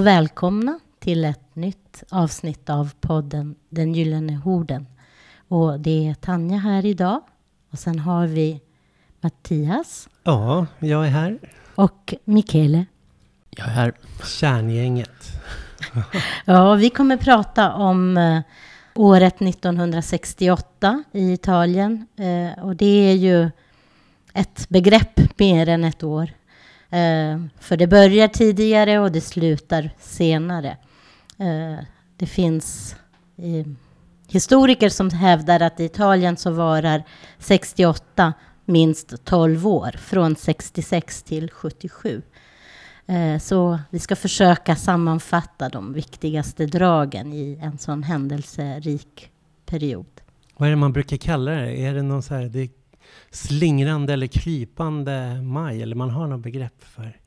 Och välkomna till ett nytt avsnitt av podden Den gyllene horden. Och det är Tanja här idag. Och sen har vi Mattias. Ja, jag är här. Och Michele. Jag är här. Kärngänget. ja, vi kommer prata om eh, året 1968 i Italien. Eh, och det är ju ett begrepp mer än ett år. Eh, för det börjar tidigare och det slutar senare. Eh, det finns eh, historiker som hävdar att i Italien så varar 68 minst 12 år, från 66 till 77. Eh, så vi ska försöka sammanfatta de viktigaste dragen i en sån händelserik period. Vad är det man brukar kalla det? Är det någon så här, det slingrande eller krypande maj? Eller man har något begrepp för?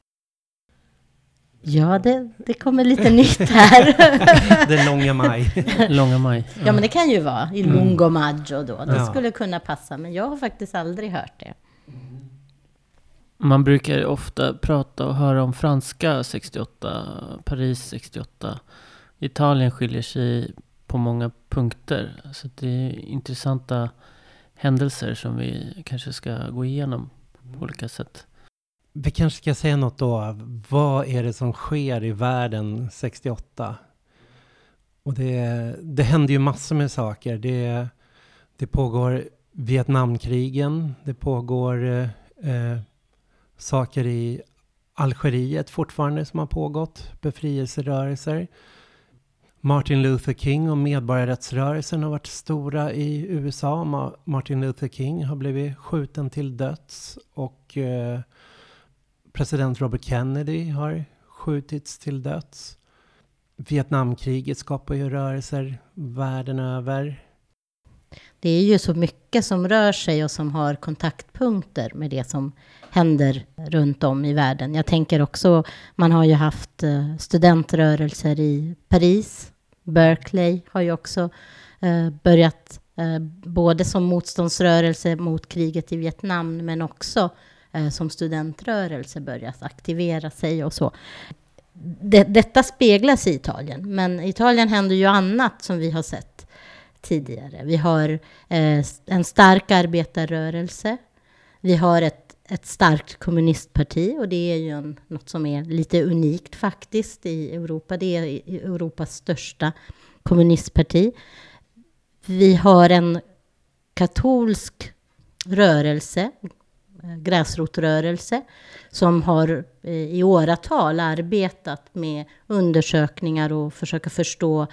Ja, det, det kommer lite nytt här. Den långa maj. Långa maj. Ja. ja, men det kan ju vara i mm. lungo maggio då. Det ja. skulle kunna passa, men jag har faktiskt aldrig hört det. Man brukar ofta prata och höra om franska 68, Paris 68. Italien skiljer sig på många punkter. Så det är intressanta händelser som vi kanske ska gå igenom på olika sätt. Vi kanske ska säga något då. Vad är det som sker i världen 68? Och det, det händer ju massor med saker. Det, det pågår Vietnamkrigen. Det pågår eh, saker i Algeriet fortfarande som har pågått. Befrielserörelser. Martin Luther King och medborgarrättsrörelsen har varit stora i USA. Martin Luther King har blivit skjuten till döds och eh, president Robert Kennedy har skjutits till döds. Vietnamkriget skapar ju rörelser världen över. Det är ju så mycket som rör sig och som har kontaktpunkter med det som händer runt om i världen. Jag tänker också, man har ju haft eh, studentrörelser i Paris. Berkeley har ju också eh, börjat eh, både som motståndsrörelse mot kriget i Vietnam men också eh, som studentrörelse börjat aktivera sig och så. Det, detta speglas i Italien, men i Italien händer ju annat som vi har sett tidigare. Vi har eh, en stark arbetarrörelse. Vi har ett ett starkt kommunistparti och det är ju en, något som är lite unikt faktiskt i Europa. Det är Europas största kommunistparti. Vi har en katolsk rörelse, eh, gräsrotrörelse, som har eh, i åratal arbetat med undersökningar och försöka förstå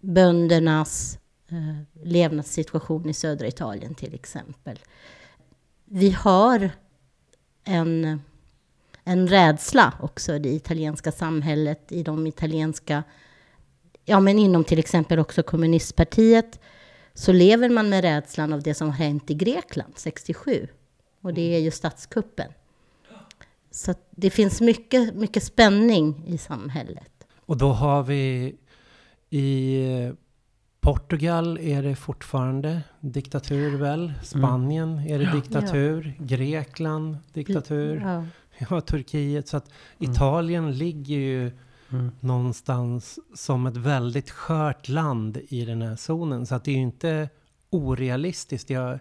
böndernas eh, levnadssituation i södra Italien till exempel. Vi har en, en rädsla också i det italienska samhället, i de italienska, ja men inom till exempel också kommunistpartiet, så lever man med rädslan av det som har hänt i Grekland 67. Och det är ju statskuppen. Så det finns mycket, mycket spänning i samhället. Och då har vi i Portugal är det fortfarande diktatur väl? Mm. Spanien mm. är det diktatur. Ja. Grekland diktatur. Ja. ja, Turkiet. Så att mm. Italien ligger ju mm. någonstans som ett väldigt skört land i den här zonen. Så att det är ju inte orealistiskt. Det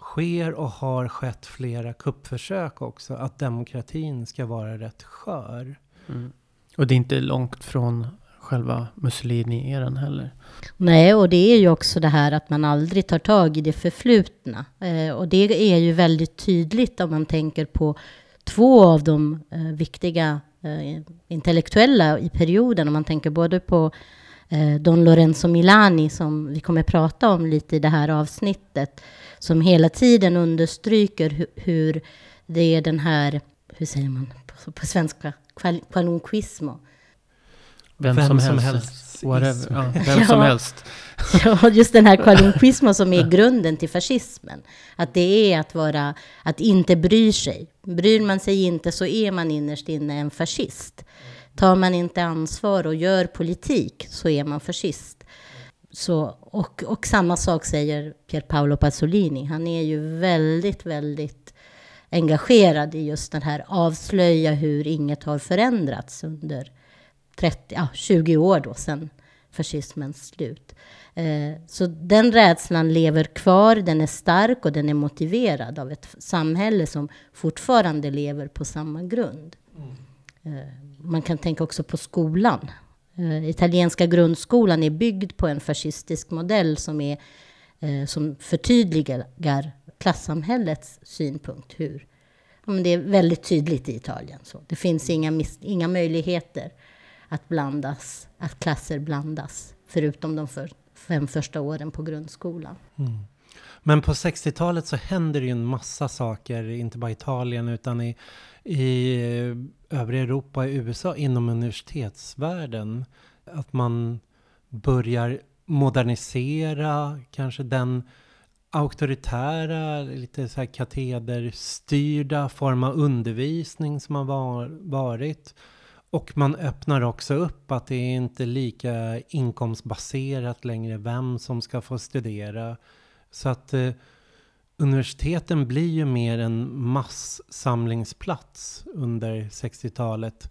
sker och har skett flera kuppförsök också. Att demokratin ska vara rätt skör. Mm. Och det är inte långt från själva Mussolini-eran heller. Nej, och det är ju också det här att man aldrig tar tag i det förflutna. Eh, och det är ju väldigt tydligt om man tänker på två av de eh, viktiga eh, intellektuella i perioden. Om man tänker både på eh, Don Lorenzo Milani, som vi kommer prata om lite i det här avsnittet, som hela tiden understryker hur, hur det är den här, hur säger man på, på svenska, qualunquismo, vem, vem som, som helst. helst. Ja, vem ja. som helst. Ja, just den här qualunquismo som är grunden till fascismen. Att det är att vara, att inte bry sig. Bryr man sig inte så är man innerst inne en fascist. Tar man inte ansvar och gör politik så är man fascist. Så, och, och samma sak säger Pier Paolo Pasolini. Han är ju väldigt, väldigt engagerad i just den här avslöja hur inget har förändrats under 30, ja, 20 år då sedan fascismens slut. Eh, så den rädslan lever kvar, den är stark och den är motiverad av ett samhälle som fortfarande lever på samma grund. Mm. Man kan tänka också på skolan. Italienska grundskolan är byggd på en fascistisk modell som, är, som förtydligar klassamhällets synpunkt. Hur, det är väldigt tydligt i Italien. Så. Det finns inga, inga möjligheter att blandas, att klasser blandas, förutom de för, fem första åren på grundskolan. Mm. Men på 60-talet så händer det ju en massa saker, inte bara i Italien utan i, i eh, övriga Europa i USA inom universitetsvärlden. Att man börjar modernisera kanske den auktoritära, lite så här katederstyrda form av undervisning som har var, varit. Och man öppnar också upp att det är inte lika inkomstbaserat längre vem som ska få studera. Så att eh, universiteten blir ju mer en massamlingsplats under 60-talet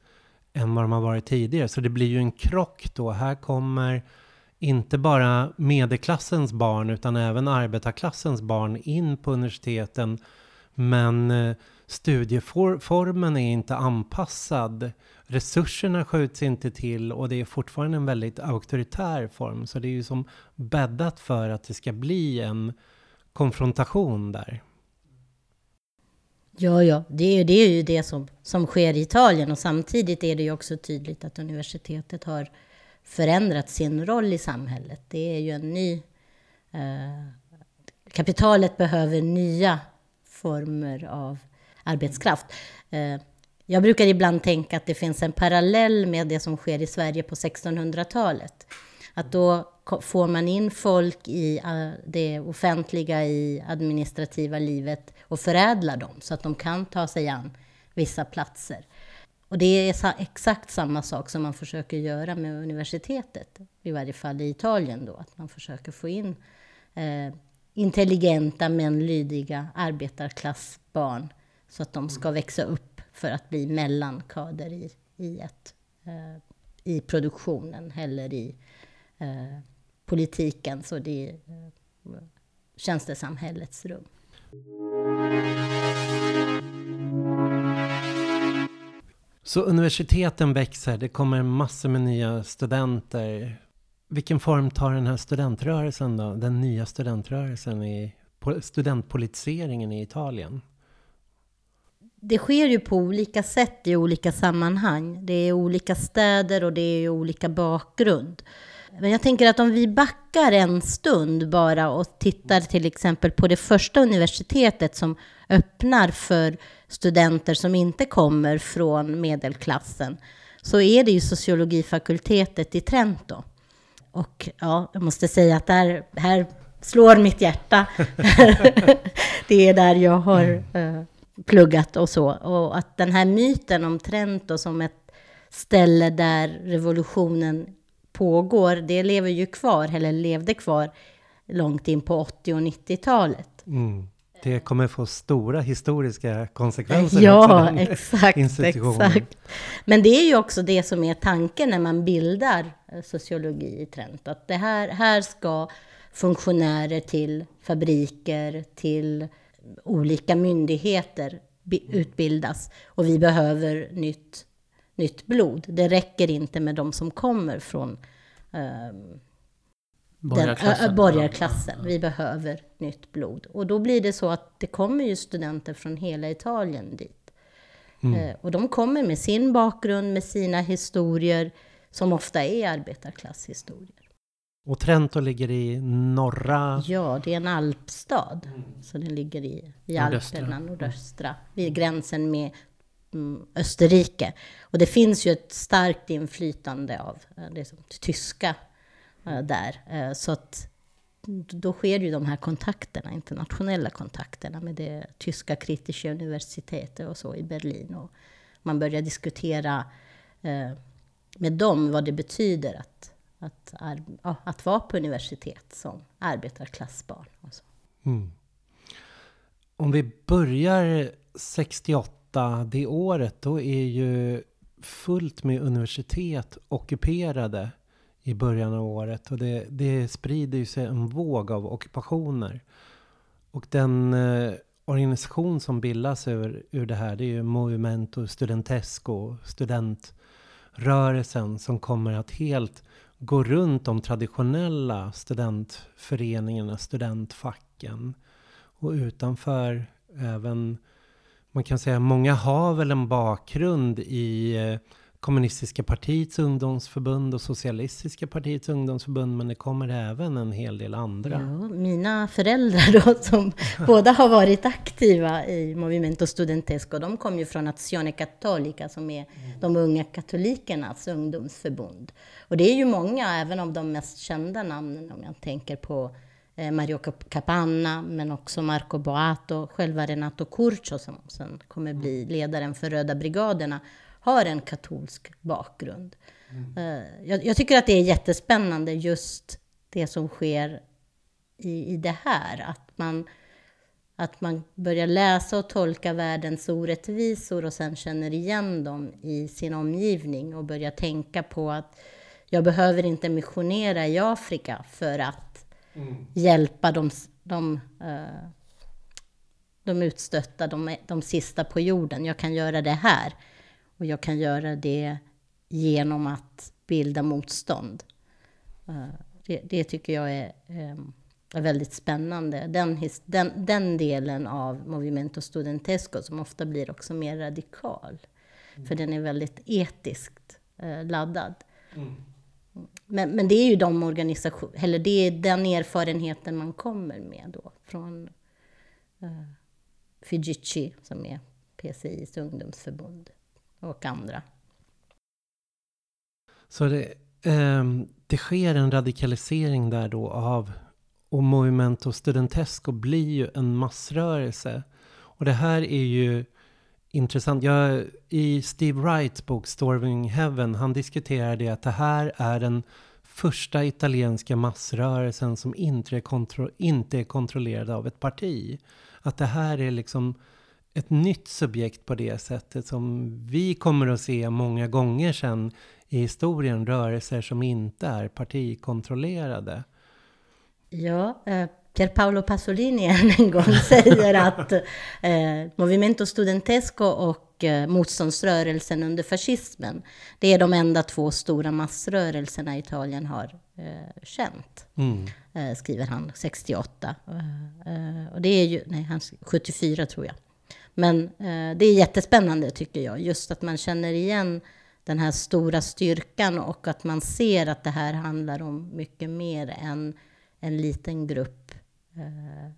än vad de har varit tidigare. Så det blir ju en krock då. Här kommer inte bara medelklassens barn utan även arbetarklassens barn in på universiteten. Men eh, studieformen är inte anpassad. Resurserna skjuts inte till och det är fortfarande en väldigt auktoritär form. Så det är ju som bäddat för att det ska bli en konfrontation där. Ja, ja, det är, det är ju det som, som sker i Italien och samtidigt är det ju också tydligt att universitetet har förändrat sin roll i samhället. Det är ju en ny... Eh, kapitalet behöver nya former av arbetskraft. Eh, jag brukar ibland tänka att det finns en parallell med det som sker i Sverige på 1600-talet. Att då får man in folk i eh, det offentliga, i administrativa livet och förädlar dem så att de kan ta sig an vissa platser. Och det är exakt samma sak som man försöker göra med universitetet, i varje fall i Italien då, att man försöker få in eh, intelligenta men lydiga arbetarklassbarn så att de ska växa upp för att bli mellankader i, i, ett, eh, i produktionen eller i eh, politiken, så det är eh, tjänstesamhällets rum. Så universiteten växer, det kommer massor med nya studenter. Vilken form tar den här studentrörelsen då? Den nya studentrörelsen i studentpolitiseringen i Italien? Det sker ju på olika sätt i olika sammanhang. Det är olika städer och det är olika bakgrund. Men jag tänker att om vi backar en stund bara och tittar till exempel på det första universitetet som öppnar för studenter som inte kommer från medelklassen, så är det ju sociologifakultetet i Trento. Och ja, jag måste säga att där, här slår mitt hjärta. det är där jag har uh, pluggat och så. Och att den här myten om Trento som ett ställe där revolutionen pågår, det lever ju kvar, eller levde kvar, långt in på 80 och 90-talet. Mm. Det kommer få stora historiska konsekvenser. Ja, exakt, exakt. Men det är ju också det som är tanken när man bildar eh, sociologi i Trent. Att det här, här ska funktionärer till fabriker, till olika myndigheter utbildas. Och vi behöver nytt, nytt blod. Det räcker inte med de som kommer från um, borgarklassen. Den, borgarklassen. Vi behöver nytt blod. Och då blir det så att det kommer ju studenter från hela Italien dit. Mm. Eh, och de kommer med sin bakgrund, med sina historier, som ofta är arbetarklasshistorier. Och Trento ligger i norra... Ja, det är en alpstad. Mm. Så den ligger i, i Alperna, nordöstra, vid gränsen med mm, Österrike. Och det finns ju ett starkt inflytande av eh, det som, tyska Eh, där. Eh, så att då sker ju de här kontakterna, internationella kontakterna med det tyska kritiska universitetet och så i Berlin. Och man börjar diskutera eh, med dem vad det betyder att, att, att vara på universitet som arbetarklassbarn. Och så. Mm. Om vi börjar 68, det året, då är ju fullt med universitet ockuperade i början av året. Och det, det sprider sig en våg av ockupationer. Och den eh, organisation som bildas ur, ur det här, det är ju Movimento Studentesco, studentrörelsen som kommer att helt gå runt de traditionella studentföreningarna, studentfacken. Och utanför även, man kan säga många har väl en bakgrund i eh, kommunistiska partiets ungdomsförbund och socialistiska partiets ungdomsförbund, men det kommer även en hel del andra. Ja, mina föräldrar då, som båda har varit aktiva i Movimento Studentesco, de kom ju från Azione Cattolica, som är de unga katolikernas ungdomsförbund. Och det är ju många, även av de mest kända namnen, om jag tänker på eh, Mario Capanna, men också Marco Boato, själva Renato Curcio, som sen kommer bli ledaren för Röda brigaderna, har en katolsk bakgrund. Mm. Jag, jag, tycker att det är jättespännande just det som sker i, i det här. Att man, att man börjar läsa och tolka världens orättvisor och sen känner igen dem i sin omgivning och börjar tänka på att jag behöver inte missionera i Afrika för att mm. hjälpa de, de, uh, de utstötta, de, de sista på jorden. Jag kan göra det här. Och jag kan göra det genom att bilda motstånd. Eh, det, det tycker jag är, ehm, är, väldigt spännande. Den, den, den delen av Movimento Studentesco som ofta blir också mer radikal. Mm. För den är väldigt etiskt eh, laddad. Mm. Men, men det är ju de organisationer, eller det är den erfarenheten man kommer med då från uh, Fijici som är PCIs ungdomsförbund och andra. Så det, eh, det sker en radikalisering där då av och Movimento Studentesco blir ju en massrörelse. Och det här är ju intressant. Jag, I Steve Wrights bok Storming Heaven, han diskuterar det att det här är den första italienska massrörelsen som inte är, kontro inte är kontrollerad av ett parti. Att det här är liksom ett nytt subjekt på det sättet som vi kommer att se många gånger sen i historien, rörelser som inte är partikontrollerade. Ja, eh, Pier Paolo Pasolini än en gång säger att eh, Movimento Studentesco och eh, motståndsrörelsen under fascismen, det är de enda två stora massrörelserna Italien har eh, känt. Mm. Eh, skriver han 68. Eh, eh, och det är ju, nej, han, 74 tror jag. Men eh, det är jättespännande tycker jag, just att man känner igen den här stora styrkan och att man ser att det här handlar om mycket mer än en liten grupp eh,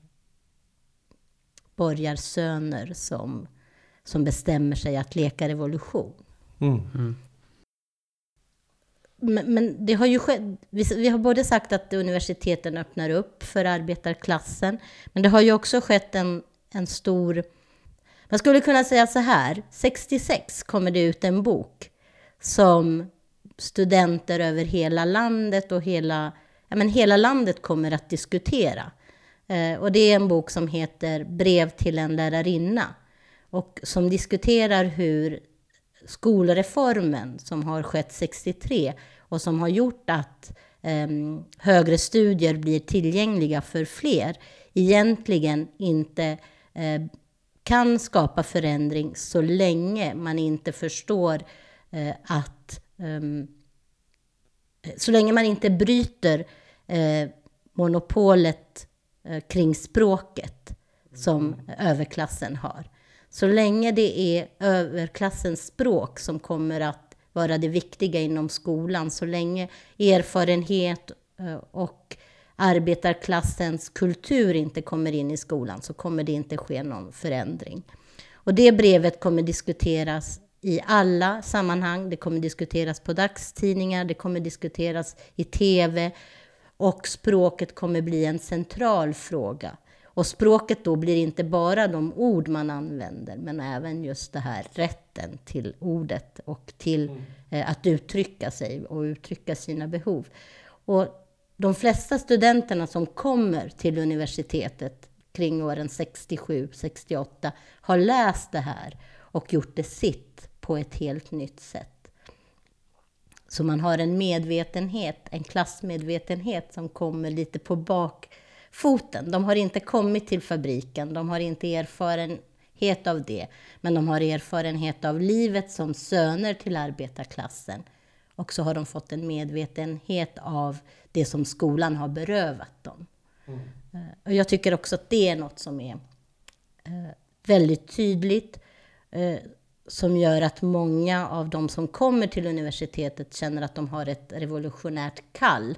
borgarsöner som, som bestämmer sig att leka revolution. Mm. Mm. Men, men, det har ju skett, vi, vi, har både sagt att universiteten öppnar upp för arbetarklassen, men det har ju också skett en, en stor man skulle kunna säga så här, 66 kommer det ut en bok som studenter över hela landet och hela, ja, men hela landet kommer att diskutera. Eh, och det är en bok som heter Brev till en lärarinna och som diskuterar hur skolreformen som har skett 63 och som har gjort att eh, högre studier blir tillgängliga för fler egentligen inte eh, kan skapa förändring så länge man inte förstår eh, att... Um, så länge man inte bryter eh, monopolet eh, kring språket som överklassen har. Så länge det är överklassens språk som kommer att vara det viktiga inom skolan, så länge erfarenhet eh, och arbetarklassens kultur inte kommer in i skolan så kommer det inte ske någon förändring. Och det brevet kommer diskuteras i alla sammanhang. Det kommer diskuteras på dagstidningar, det kommer diskuteras i TV och språket kommer bli en central fråga. Och språket då blir inte bara de ord man använder, men även just det här rätten till ordet och till mm. eh, att uttrycka sig och uttrycka sina behov. Och de flesta studenterna som kommer till universitetet kring åren 67, 68 har läst det här och gjort det sitt på ett helt nytt sätt. Så man har en medvetenhet, en klassmedvetenhet som kommer lite på bakfoten. De har inte kommit till fabriken, de har inte erfarenhet av det, men de har erfarenhet av livet som söner till arbetarklassen. Och så har de fått en medvetenhet av det som skolan har berövat dem. Mm. Och jag tycker också att det är något som är eh, väldigt tydligt eh, som gör att många av de som kommer till universitetet känner att de har ett revolutionärt kall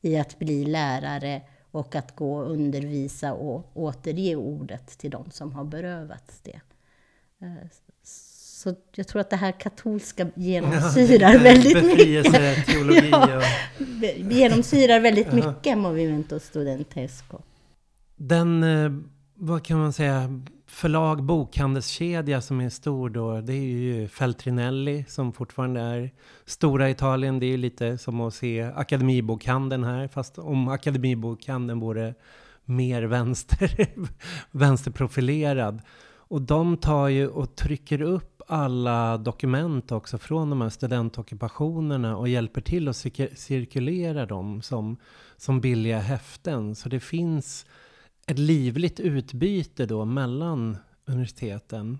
i att bli lärare och att gå och undervisa och återge ordet till de som har berövats det. Så jag tror att det här katolska genomsyrar ja, väldigt mycket. teologi ja, genomsyrar väldigt mycket Movimento Studentesco. Den, eh, vad kan man säga, förlag, bokhandelskedja som är stor då, det är ju Feltrinelli som fortfarande är stora i Italien. Det är lite som att se Akademibokhandeln här, fast om Akademibokhandeln vore mer vänster, vänsterprofilerad. Och de tar ju och trycker upp alla dokument också från de här studentockupationerna och hjälper till att cirkulera dem som, som billiga häften. Så det finns ett livligt utbyte då mellan universiteten.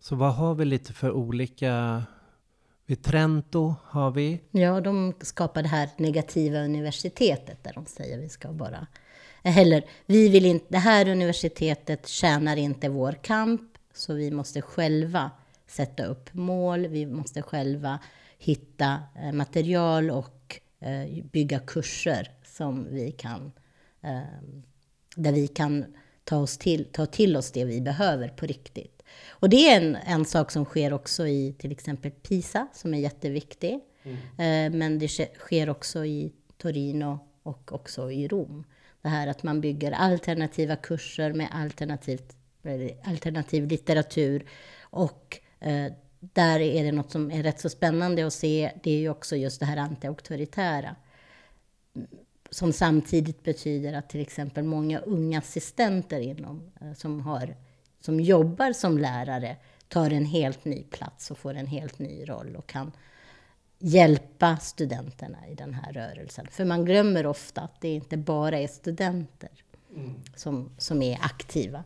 Så vad har vi lite för olika... Vid Trento har vi... Ja, de skapar det här negativa universitetet där de säger vi ska bara... Eller, vi vill inte, det här universitetet tjänar inte vår kamp, så vi måste själva sätta upp mål, vi måste själva hitta eh, material och eh, bygga kurser som vi kan eh, där vi kan ta, oss till, ta till oss det vi behöver på riktigt. Och det är en, en sak som sker också i till exempel PISA, som är jätteviktig. Mm. Men det sker också i Torino och också i Rom. Det här att man bygger alternativa kurser med alternativt, alternativ litteratur. Och där är det något som är rätt så spännande att se. Det är ju också just det här antiauktoritära som samtidigt betyder att till exempel många unga assistenter inom, eh, som, har, som jobbar som lärare tar en helt ny plats och får en helt ny roll och kan hjälpa studenterna i den här rörelsen. För man glömmer ofta att det inte bara är studenter mm. som, som är aktiva.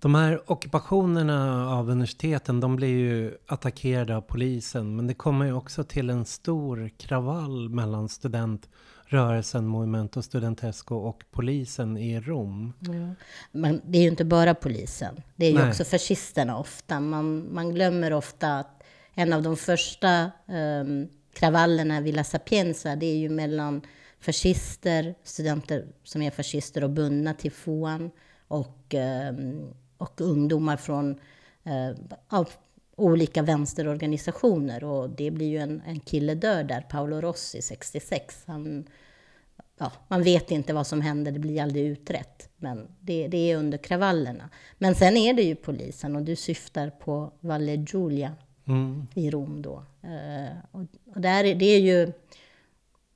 De här ockupationerna av universiteten, de blir ju attackerade av polisen. Men det kommer ju också till en stor kravall mellan student rörelsen Movimento Studentesco och polisen i Rom. Ja. Men det är ju inte bara polisen. Det är ju Nej. också fascisterna ofta. Man, man glömmer ofta att en av de första um, kravallerna, Villa Sapienza, det är ju mellan fascister, studenter som är fascister och bundna till FOAN och, um, och ungdomar från uh, olika vänsterorganisationer. Och det blir ju en, en kille död där, Paolo Rossi, 66. Han, ja, man vet inte vad som händer, det blir aldrig utrett. Men det, det, är under kravallerna. Men sen är det ju polisen och du syftar på Valle Giulia mm. i Rom då. Uh, och, och där är, det är ju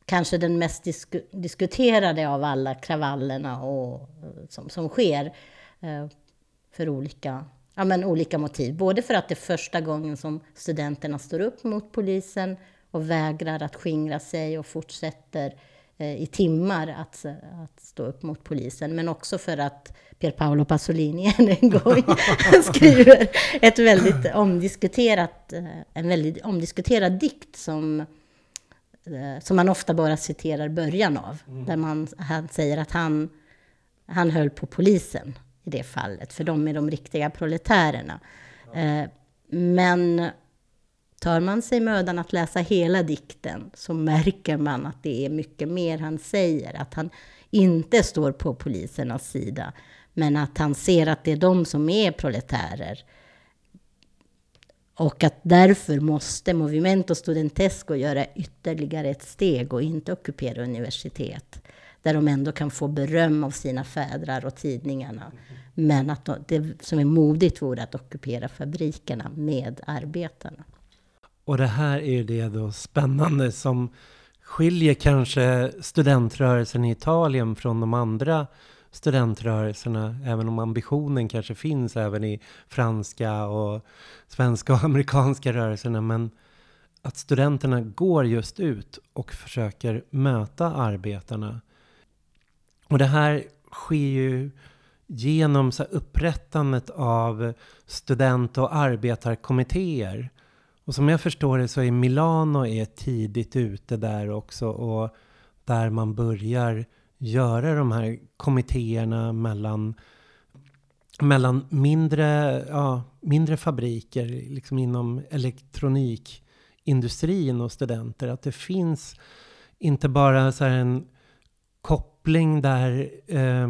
kanske den mest disku, diskuterade av alla kravallerna och, som, som sker uh, för olika ja, men olika motiv. Både för att det är första gången som studenterna står upp mot polisen och vägrar att skingra sig och fortsätter eh, i timmar att, att stå upp mot polisen. Men också för att Pier Paolo Pasolini än en gång skriver ett väldigt omdiskuterat, eh, en väldigt omdiskuterad dikt som, eh, som man ofta bara citerar början av. Mm. Där man, han säger att han, han höll på polisen i det fallet, för de är de riktiga proletärerna. Eh, men tar man sig mödan att läsa hela dikten så märker man att det är mycket mer han säger. Att han inte står på polisernas sida, men att han ser att det är de som är proletärer. Och att därför måste Movimento Studentesco göra ytterligare ett steg och inte ockupera universitet där de ändå kan få beröm av sina fädrar och tidningarna. Men att det som är modigt vore att ockupera fabrikerna med arbetarna. Och det här är det då spännande som skiljer kanske studentrörelsen i Italien från de andra studentrörelserna, även om ambitionen kanske finns även i franska och svenska och amerikanska rörelserna. Men att studenterna går just ut och försöker möta arbetarna. Och det här sker ju genom så upprättandet av student och arbetarkommittéer. Och som jag förstår det så är Milano är tidigt ute där också och där man börjar göra de här kommittéerna mellan, mellan mindre, ja, mindre fabriker liksom inom elektronikindustrin och studenter. Att det finns inte bara så en koppling där eh,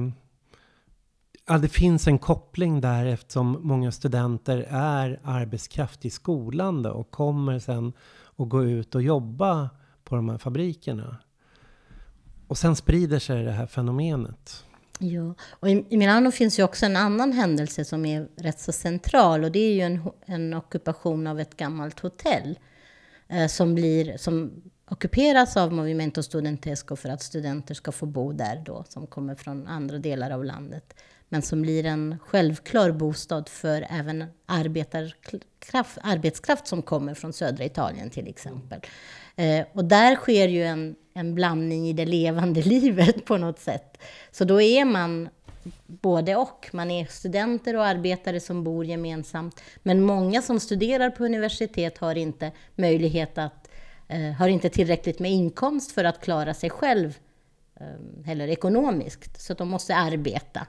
Ja, det finns en koppling där eftersom många studenter är arbetskraft i skolan då, och kommer sen att gå ut och jobba på de här fabrikerna. Och sen sprider sig det här fenomenet. Ja, och i, i Milano finns ju också en annan händelse som är rätt så central och det är ju en, en ockupation av ett gammalt hotell eh, som, blir, som ockuperas av Movimento Studentesco för att studenter ska få bo där då, som kommer från andra delar av landet men som blir en självklar bostad för även arbetarkraft, arbetskraft som kommer från södra Italien till exempel. Eh, och där sker ju en, en blandning i det levande livet på något sätt. Så då är man både och. Man är studenter och arbetare som bor gemensamt. Men många som studerar på universitet har inte möjlighet att, har inte tillräckligt med inkomst för att klara sig själv eh, eller ekonomiskt, så de måste arbeta.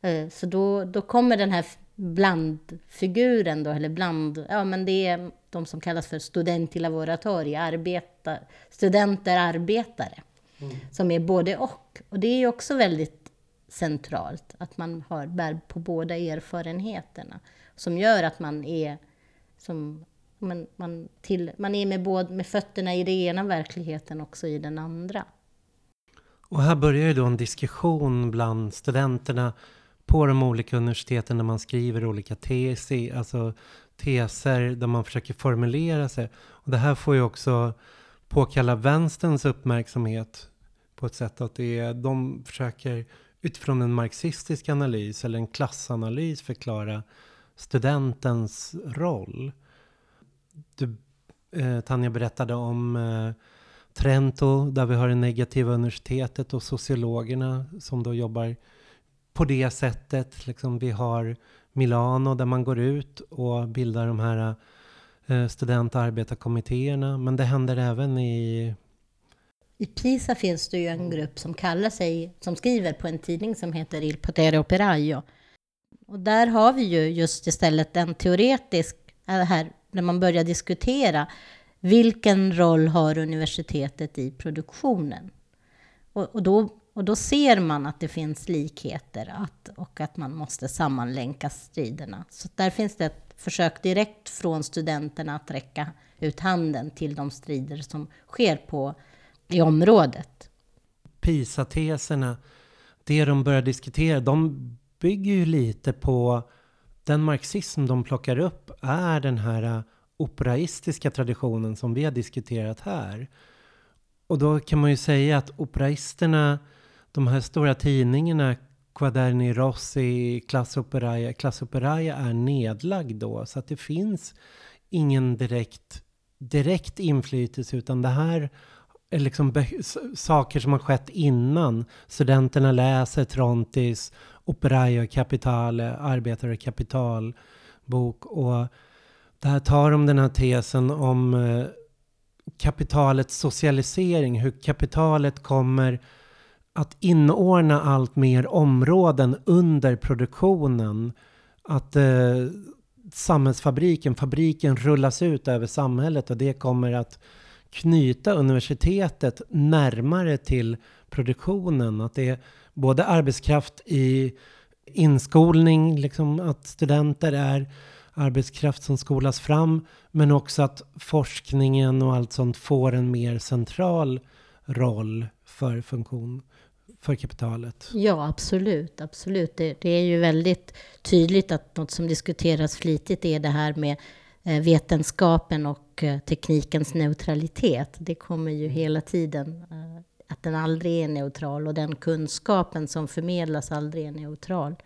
Eh, så då, då kommer den här blandfiguren då, eller bland, ja men det är de som kallas för student i laboratorie, arbeta, studenter arbetare. Mm. Som är både och. Och det är ju också väldigt centralt, att man har, bär på båda erfarenheterna. Som gör att man är, som, man, man, till, man är med, både, med fötterna i den ena verkligheten också i den andra. Och här börjar ju då en diskussion bland studenterna på de olika universiteten när man skriver olika teser, alltså teser där man försöker formulera sig. Och det här får ju också påkalla vänsterns uppmärksamhet på ett sätt att det är, de försöker utifrån en marxistisk analys eller en klassanalys förklara studentens roll. Du, eh, Tanja berättade om eh, Trento där vi har det negativa universitetet och sociologerna som då jobbar på det sättet. Liksom vi har Milano där man går ut och bildar de här eh, student och arbetarkommittéerna. Men det händer även i... I Pisa finns det ju en grupp som kallar sig, som skriver på en tidning som heter Il Potere Operaio. Och där har vi ju just istället en teoretisk, eh, här, när man börjar diskutera vilken roll har universitetet i produktionen? Och, och då och då ser man att det finns likheter att, och att man måste sammanlänka striderna. Så där finns det ett försök direkt från studenterna att räcka ut handen till de strider som sker på, i området. PISA-teserna, det de börjar diskutera, de bygger ju lite på den marxism de plockar upp är den här äh, operaistiska traditionen som vi har diskuterat här. Och då kan man ju säga att operaisterna de här stora tidningarna, Quaderni Rossi, Class Operaia, Class Operaia är nedlagd då. Så att det finns ingen direkt, direkt inflytelse utan det här är liksom saker som har skett innan. Studenterna läser Trontis, Operaio Capitale, Arbetare och kapital bok. Och där tar de den här tesen om eh, kapitalets socialisering, hur kapitalet kommer att inordna allt mer områden under produktionen. Att eh, samhällsfabriken, fabriken rullas ut över samhället och det kommer att knyta universitetet närmare till produktionen. Att det är både arbetskraft i inskolning, liksom att studenter är arbetskraft som skolas fram, men också att forskningen och allt sånt får en mer central roll för funktion för kapitalet. Ja, absolut. absolut. Det, det, är ju väldigt tydligt att något som diskuteras flitigt är det här med eh, vetenskapen och eh, teknikens neutralitet. Det kommer ju hela tiden. Eh, att den aldrig är neutral och den kunskapen som förmedlas aldrig är neutral.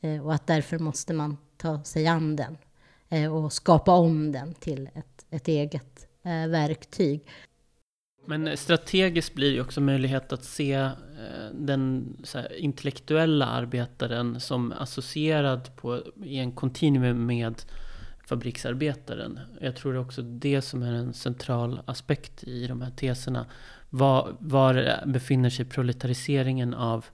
Eh, och att därför måste man ta sig an den eh, och skapa om den till ett, ett eget eh, verktyg. Men strategiskt blir det också möjlighet att se den här, intellektuella arbetaren som associerad på, i en kontinuum med fabriksarbetaren. Jag tror det också det som är en central aspekt i de här teserna. Var, var befinner sig proletariseringen av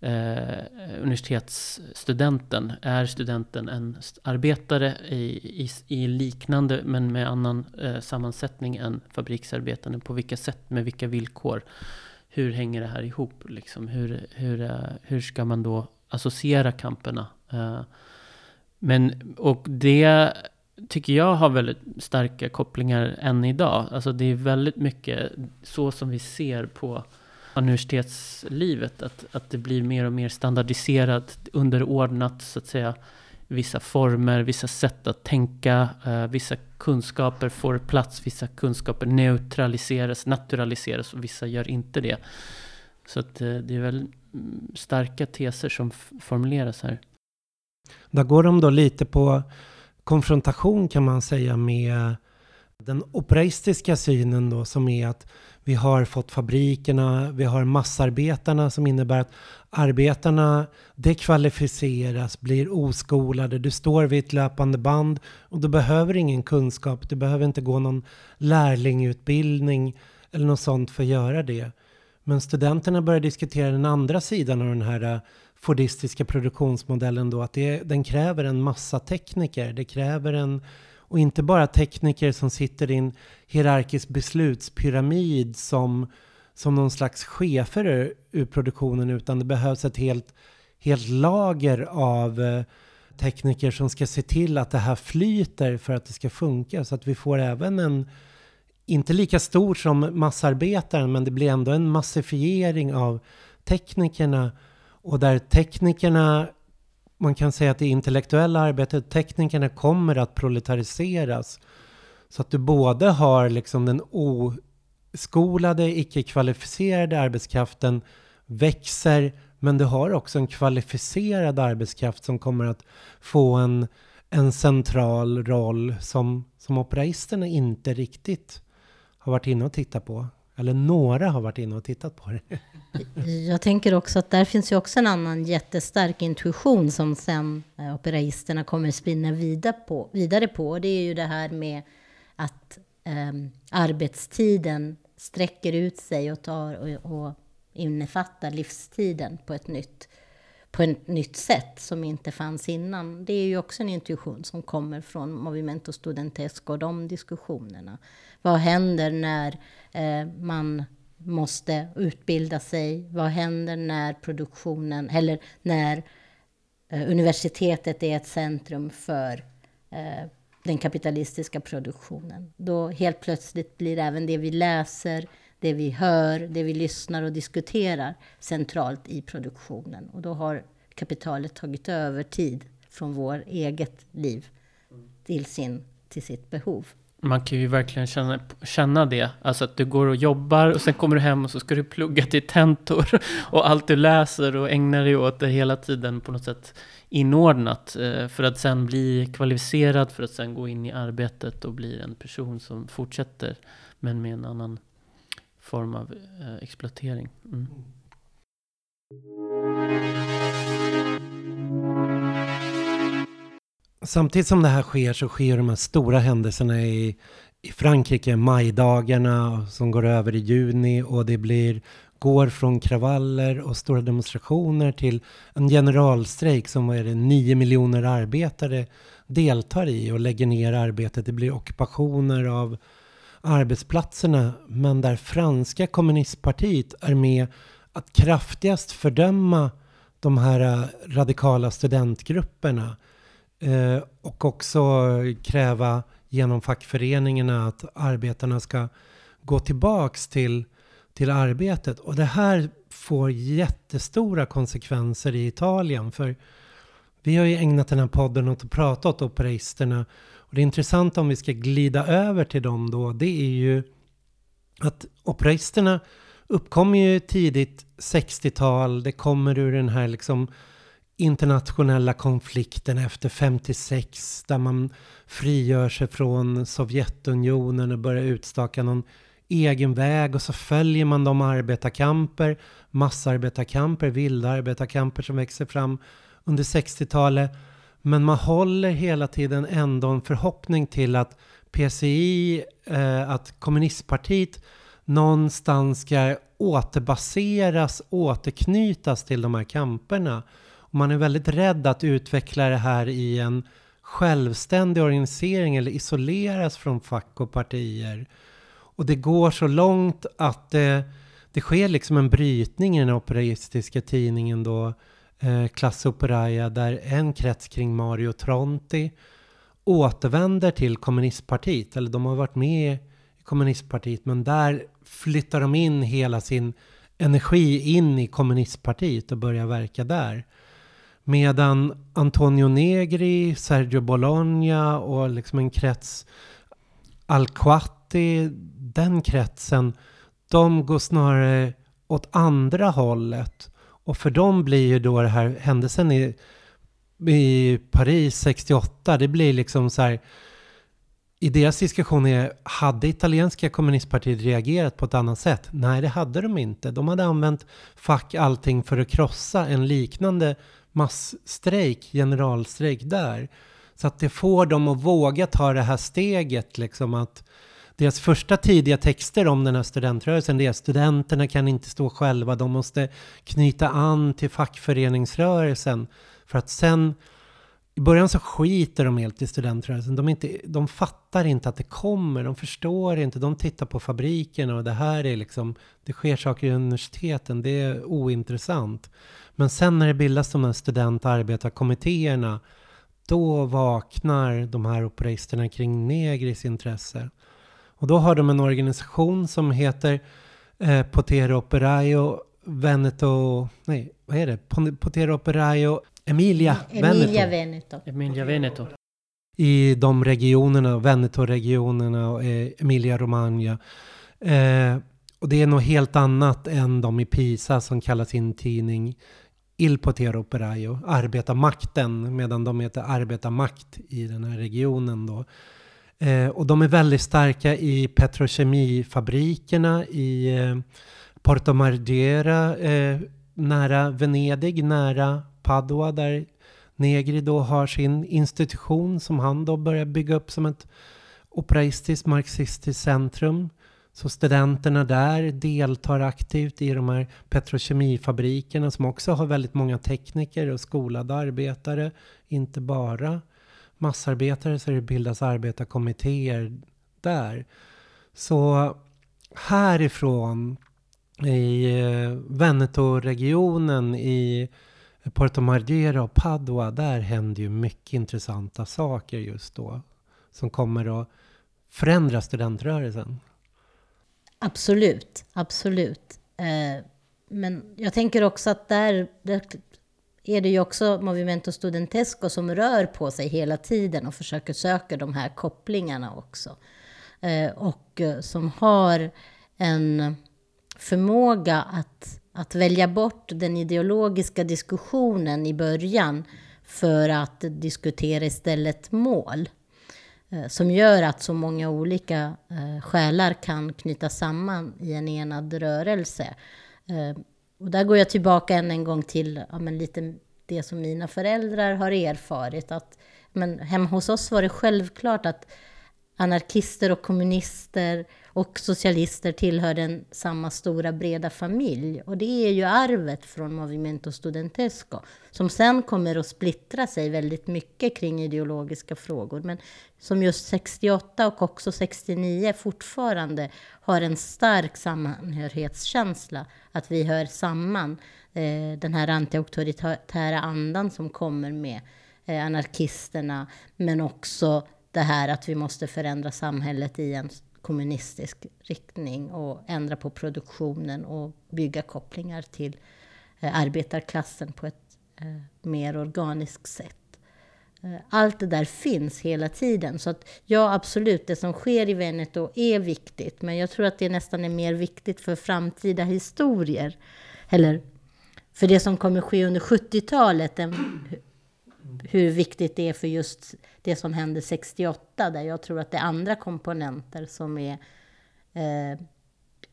eh, universitetsstudenten? Är studenten en arbetare i, i, i liknande men med annan eh, sammansättning än fabriksarbetaren? På vilka sätt, med vilka villkor? Hur hänger det här ihop? Liksom? Hur, hur, eh, hur ska man då associera kamperna? Eh, men, och det tycker jag har väldigt starka kopplingar än idag. Alltså det är väldigt mycket så som vi ser på universitetslivet. Att, att det blir mer och mer standardiserat, underordnat så att säga. Vissa former, vissa sätt att tänka, eh, vissa kunskaper får plats, vissa kunskaper neutraliseras, naturaliseras och vissa gör inte det. Så att eh, det är väldigt starka teser som formuleras här. Där går de då lite på konfrontation kan man säga med den operaistiska synen då som är att vi har fått fabrikerna, vi har massarbetarna som innebär att arbetarna dekvalificeras, blir oskolade. Du står vid ett löpande band och du behöver ingen kunskap. Du behöver inte gå någon lärlingutbildning eller något sånt för att göra det. Men studenterna börjar diskutera den andra sidan av den här fordistiska produktionsmodellen då att det, den kräver en massa tekniker. Det kräver en, och inte bara tekniker som sitter i en hierarkisk beslutspyramid som, som någon slags chefer ur, ur produktionen utan det behövs ett helt, helt lager av eh, tekniker som ska se till att det här flyter för att det ska funka. Så att vi får även en, inte lika stor som massarbetaren, men det blir ändå en massifiering av teknikerna och där teknikerna, man kan säga att det intellektuella arbetet, teknikerna kommer att proletariseras. Så att du både har liksom den oskolade, icke-kvalificerade arbetskraften växer, men du har också en kvalificerad arbetskraft som kommer att få en, en central roll som, som operaisterna inte riktigt har varit inne och tittat på. Eller några har varit inne och tittat på det. Jag tänker också att där finns ju också en annan jättestark intuition som sen eh, operaisterna kommer spinna vidare på. Vidare på. Det är ju det här med att um, arbetstiden sträcker ut sig och, tar, och, och innefattar livstiden på ett nytt på ett nytt sätt som inte fanns innan. Det är ju också en intuition som kommer från Movimento Studentesco och de diskussionerna. Vad händer när eh, man måste utbilda sig? Vad händer när produktionen, eller när eh, universitetet är ett centrum för eh, den kapitalistiska produktionen? Då helt plötsligt blir även det vi läser, det vi hör, det vi lyssnar och diskuterar centralt i produktionen. Och då har kapitalet tagit över tid från vår eget liv till, sin, till sitt behov. Man kan ju verkligen känna, känna det. Alltså att du går och jobbar och sen kommer du hem och så ska du plugga till tentor. Och allt du läser och ägnar dig åt är hela tiden på något sätt inordnat. Eh, för att sen bli kvalificerad, för att sen gå in i arbetet och bli en person som fortsätter. Men med en annan form av eh, exploatering. Mm. Samtidigt som det här sker så sker de här stora händelserna i, i Frankrike, majdagarna som går över i juni och det blir går från kravaller och stora demonstrationer till en generalstrejk som är det, 9 miljoner arbetare deltar i och lägger ner arbetet. Det blir ockupationer av arbetsplatserna men där franska kommunistpartiet är med att kraftigast fördöma de här eh, radikala studentgrupperna eh, och också kräva genom fackföreningarna att arbetarna ska gå tillbaks till, till arbetet. Och det här får jättestora konsekvenser i Italien. För vi har ju ägnat den här podden åt att prata åt operisterna och det intressanta om vi ska glida över till dem då, det är ju att operaisterna uppkom ju tidigt 60-tal. Det kommer ur den här liksom internationella konflikten efter 56 där man frigör sig från Sovjetunionen och börjar utstaka någon egen väg och så följer man de arbetarkamper, massarbetarkamper, vilda arbetarkamper som växer fram under 60-talet. Men man håller hela tiden ändå en förhoppning till att PCI, eh, att kommunistpartiet någonstans ska återbaseras, återknytas till de här kamperna. Och man är väldigt rädd att utveckla det här i en självständig organisering eller isoleras från fack och partier. Och det går så långt att det, det sker liksom en brytning i den operistiska tidningen då, eh, Classe Operaia, där en krets kring Mario Tronti återvänder till kommunistpartiet, eller de har varit med i kommunistpartiet, men där flyttar de in hela sin energi in i kommunistpartiet och börjar verka där. Medan Antonio Negri, Sergio Bologna och liksom en krets Alquati, den kretsen, de går snarare åt andra hållet. Och för dem blir ju då det här händelsen i, i Paris 68, det blir liksom så här i deras diskussion är, hade italienska kommunistpartiet reagerat på ett annat sätt? Nej, det hade de inte. De hade använt fack allting för att krossa en liknande massstrejk, generalstrejk där. Så att det får dem att våga ta det här steget, liksom att deras första tidiga texter om den här studentrörelsen, det är studenterna kan inte stå själva, de måste knyta an till fackföreningsrörelsen. För att sen i början så skiter de helt i studentrörelsen. De, inte, de fattar inte att det kommer, de förstår inte, de tittar på fabrikerna och det här är liksom, det sker saker i universiteten, det är ointressant. Men sen när det bildas de här student och arbetarkommittéerna, då vaknar de här operisterna kring Negris intresse. Och då har de en organisation som heter eh, Potero Operaio Veneto, nej vad är det? Potero Operaio Emilia, Emilia Veneto. Veneto. Emilia Veneto. I de regionerna, Veneto-regionerna och eh, Emilia-Romagna. Eh, och det är något helt annat än de i Pisa som kallar sin tidning Il Potero Operaio, arbetarmakten, medan de heter arbetarmakt i den här regionen då. Eh, och de är väldigt starka i petrokemifabrikerna i eh, Porto Marghera, eh, nära Venedig, nära Padua där Negri då har sin institution som han då börjar bygga upp som ett operaistiskt marxistiskt centrum. Så studenterna där deltar aktivt i de här petrokemifabrikerna som också har väldigt många tekniker och skolade arbetare. Inte bara massarbetare så det bildas arbetarkommittéer där. Så härifrån i eh, Veneto-regionen i Porto Marghera och Padua, där händer ju mycket intressanta saker just då. Som kommer att förändra studentrörelsen. Absolut, absolut. Eh, men jag tänker också att där är det ju också Movimento Studentesco som rör på sig hela tiden och försöker söka de här kopplingarna också. Eh, och eh, som har en förmåga att att välja bort den ideologiska diskussionen i början för att diskutera istället mål. Eh, som gör att så många olika själar kan knytas samman i en enad rörelse. Och där går jag tillbaka än en gång till ja, men lite det som mina föräldrar har erfarit. Att, men hemma hos oss var det självklart att anarkister och kommunister och socialister tillhör den samma stora breda familj. Och det är ju arvet från Movimento Studentesco, som sen kommer att splittra sig väldigt mycket kring ideologiska frågor, men som just 68 och också 69 fortfarande har en stark samhörighetskänsla, att vi hör samman eh, den här antiauktoritära andan som kommer med eh, anarkisterna, men också det här att vi måste förändra samhället i en kommunistisk riktning och ändra på produktionen och bygga kopplingar till eh, arbetarklassen på ett eh, mer organiskt sätt. Eh, allt det där finns hela tiden. Så att ja, absolut, det som sker i Veneto är viktigt. Men jag tror att det nästan är mer viktigt för framtida historier. Eller för det som kommer ske under 70-talet än hur viktigt det är för just det som hände 68. Där jag tror att det är andra komponenter som är eh,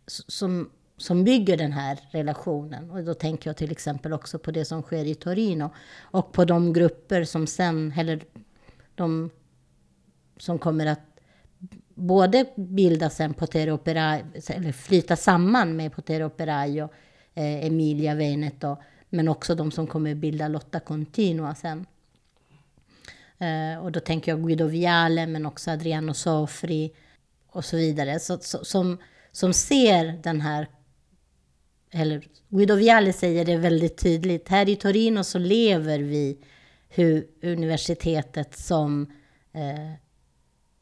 som, som bygger den här relationen. Och då tänker jag till exempel också på det som sker i Torino. Och på de grupper som sen, eller de som kommer att både bilda sen Potere Operaio, eller flyta samman med Potere Operaio, eh, Emilia Veneto, men också de som kommer bilda Lotta Continua sen. Eh, och då tänker jag Guido Viale, men också Adriano Sofri och så vidare. Så, så, som, som ser den här eller Guido Viale säger det väldigt tydligt. Här i Torino så lever vi hur universitetet som eh,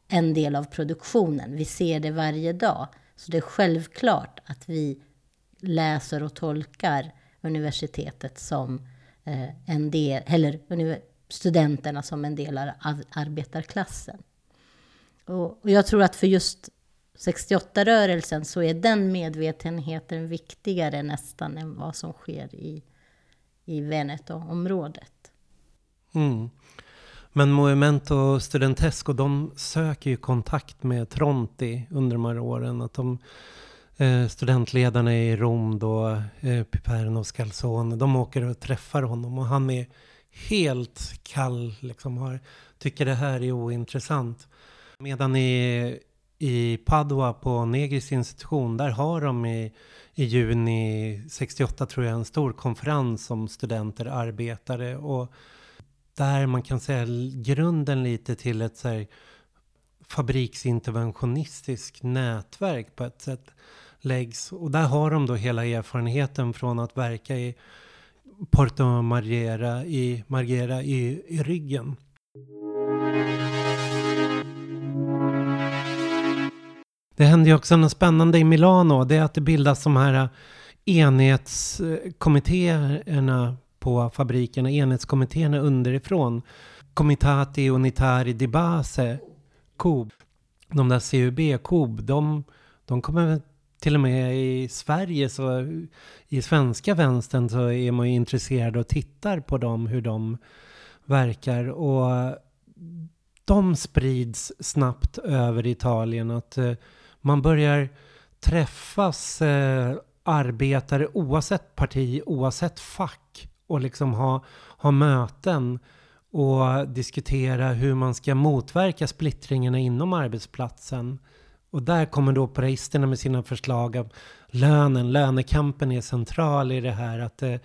en del av produktionen. Vi ser det varje dag. Så det är självklart att vi läser och tolkar universitetet som eh, en del, eller studenterna som en del av arbetarklassen. Och, och jag tror att för just 68-rörelsen så är den medvetenheten viktigare nästan än vad som sker i, i Veneto-området. Mm. Men Movimento Studentesco, de söker ju kontakt med Tronti under de här åren. Att de, eh, studentledarna i Rom då, eh, Piperno och Scalzone, de åker och träffar honom och han är helt kall, liksom har, tycker det här är ointressant. Medan i, i Padua på Negris institution, där har de i, i juni 68 tror jag en stor konferens om studenter, arbetare och där man kan säga grunden lite till ett så här, fabriksinterventionistiskt nätverk på ett sätt läggs. Och där har de då hela erfarenheten från att verka i Porto Marghera i, Marghera i, i ryggen. Det händer ju också något spännande i Milano. Det är att det bildas de här eh, enhetskommittéerna på fabrikerna, enhetskommittéerna underifrån. Comitati Unitari di Base, COB. De där CUB, COB, de, de kommer till och med i Sverige, så i svenska vänstern så är man ju intresserad och tittar på dem, hur de verkar. Och de sprids snabbt över Italien. Att eh, man börjar träffas eh, arbetare oavsett parti, oavsett fack och liksom ha, ha möten och diskutera hur man ska motverka splittringarna inom arbetsplatsen. Och där kommer då operahisterna med sina förslag av lönen. Lönekampen är central i det här. Att det,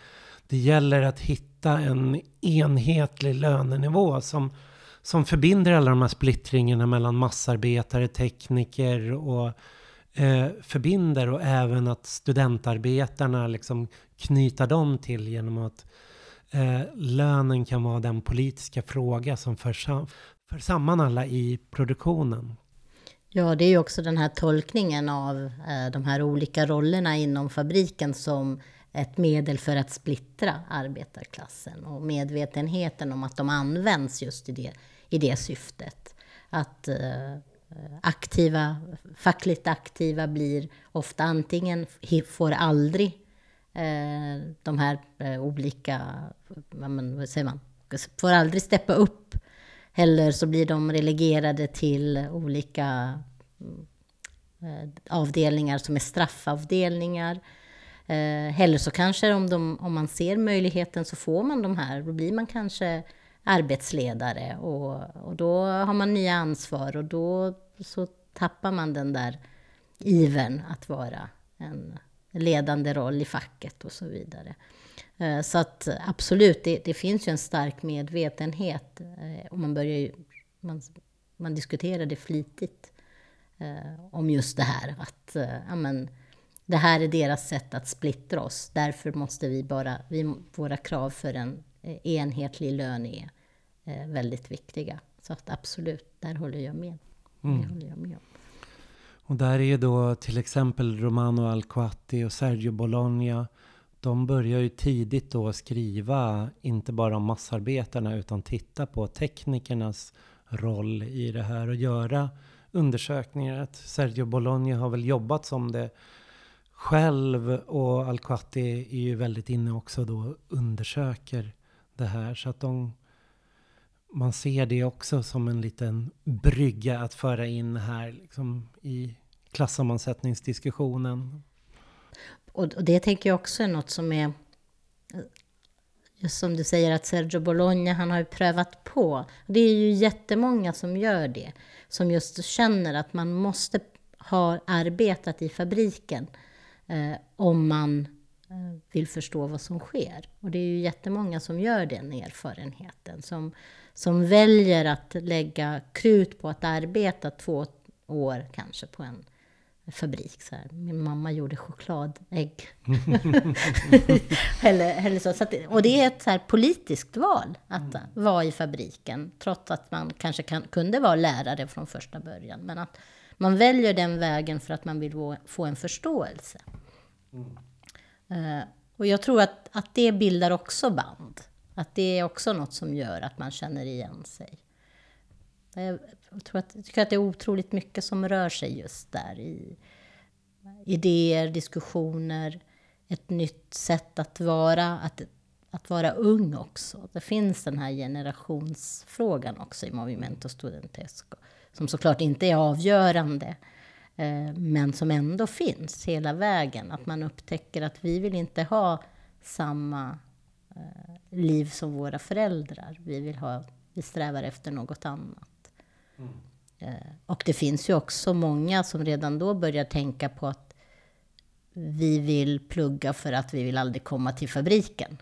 det gäller att hitta en enhetlig lönenivå som, som förbinder alla de här splittringarna mellan massarbetare, tekniker och eh, förbinder och även att studentarbetarna liksom knyta dem till genom att eh, lönen kan vara den politiska fråga som för, sam för samman alla i produktionen. Ja, det är ju också den här tolkningen av eh, de här olika rollerna inom fabriken som ett medel för att splittra arbetarklassen och medvetenheten om att de används just i det, i det syftet. Att eh, aktiva, fackligt aktiva blir ofta antingen, får aldrig eh, de här olika, vad säger man, får aldrig steppa upp eller så blir de relegerade till olika eh, avdelningar som är straffavdelningar. Eh, eller så kanske om, de, om man ser möjligheten så får man de här, då blir man kanske arbetsledare och, och då har man nya ansvar och då så tappar man den där ivern att vara en ledande roll i facket och så vidare. Eh, så att absolut, det, det, finns ju en stark medvetenhet. Eh, och man, börjar ju, man, man diskuterar det flitigt eh, om just det här. Att ja, men, det här är deras sätt att splittra oss. Därför måste vi bara, vi, våra krav för en enhetlig lön är väldigt viktiga. Så att absolut, där håller jag med. Mm. Det håller jag med om. Och där är ju då till exempel Romano Alcoatti och Sergio Bologna de börjar ju tidigt då skriva, inte bara om massarbetarna, utan titta på teknikernas roll i det här och göra undersökningar. Att Sergio Bologna har väl jobbat som det själv och Alquati är ju väldigt inne också då undersöker det här. Så att de, man ser det också som en liten brygga att föra in här liksom i klassammansättningsdiskussionen. Och, och det tänker jag också är något som är just som du säger att Sergio Bologna, han har ju prövat på. Det är ju jättemånga som gör det. Som just känner att man måste ha arbetat i fabriken eh, om man eh, vill förstå vad som sker. Och det är ju jättemånga som gör den erfarenheten. Som, som väljer att lägga krut på att arbeta två år kanske på en fabrik. Så här. Min mamma gjorde chokladägg. eller, eller så. så att, och det är ett så här politiskt val att mm. vara i fabriken. Trots att man kanske kan, kunde vara lärare från första början. Men att man väljer den vägen för att man vill få en förståelse. Mm. Uh, och jag tror att, att det bildar också band. Att det är också något som gör att man känner igen sig. Eh, jag, tror att, jag tycker att det är otroligt mycket som rör sig just där. I idéer, diskussioner, ett nytt sätt att vara, att, att vara ung också. Det finns den här generationsfrågan också i Movimento Studentesco. Som såklart inte är avgörande, eh, men som ändå finns hela vägen. Att man upptäcker att vi vill inte ha samma eh, liv som våra föräldrar. Vi, vill ha, vi strävar efter något annat. Mm. Och det finns ju också många som redan då börjar tänka på att vi vill plugga för att vi vill aldrig komma till fabriken.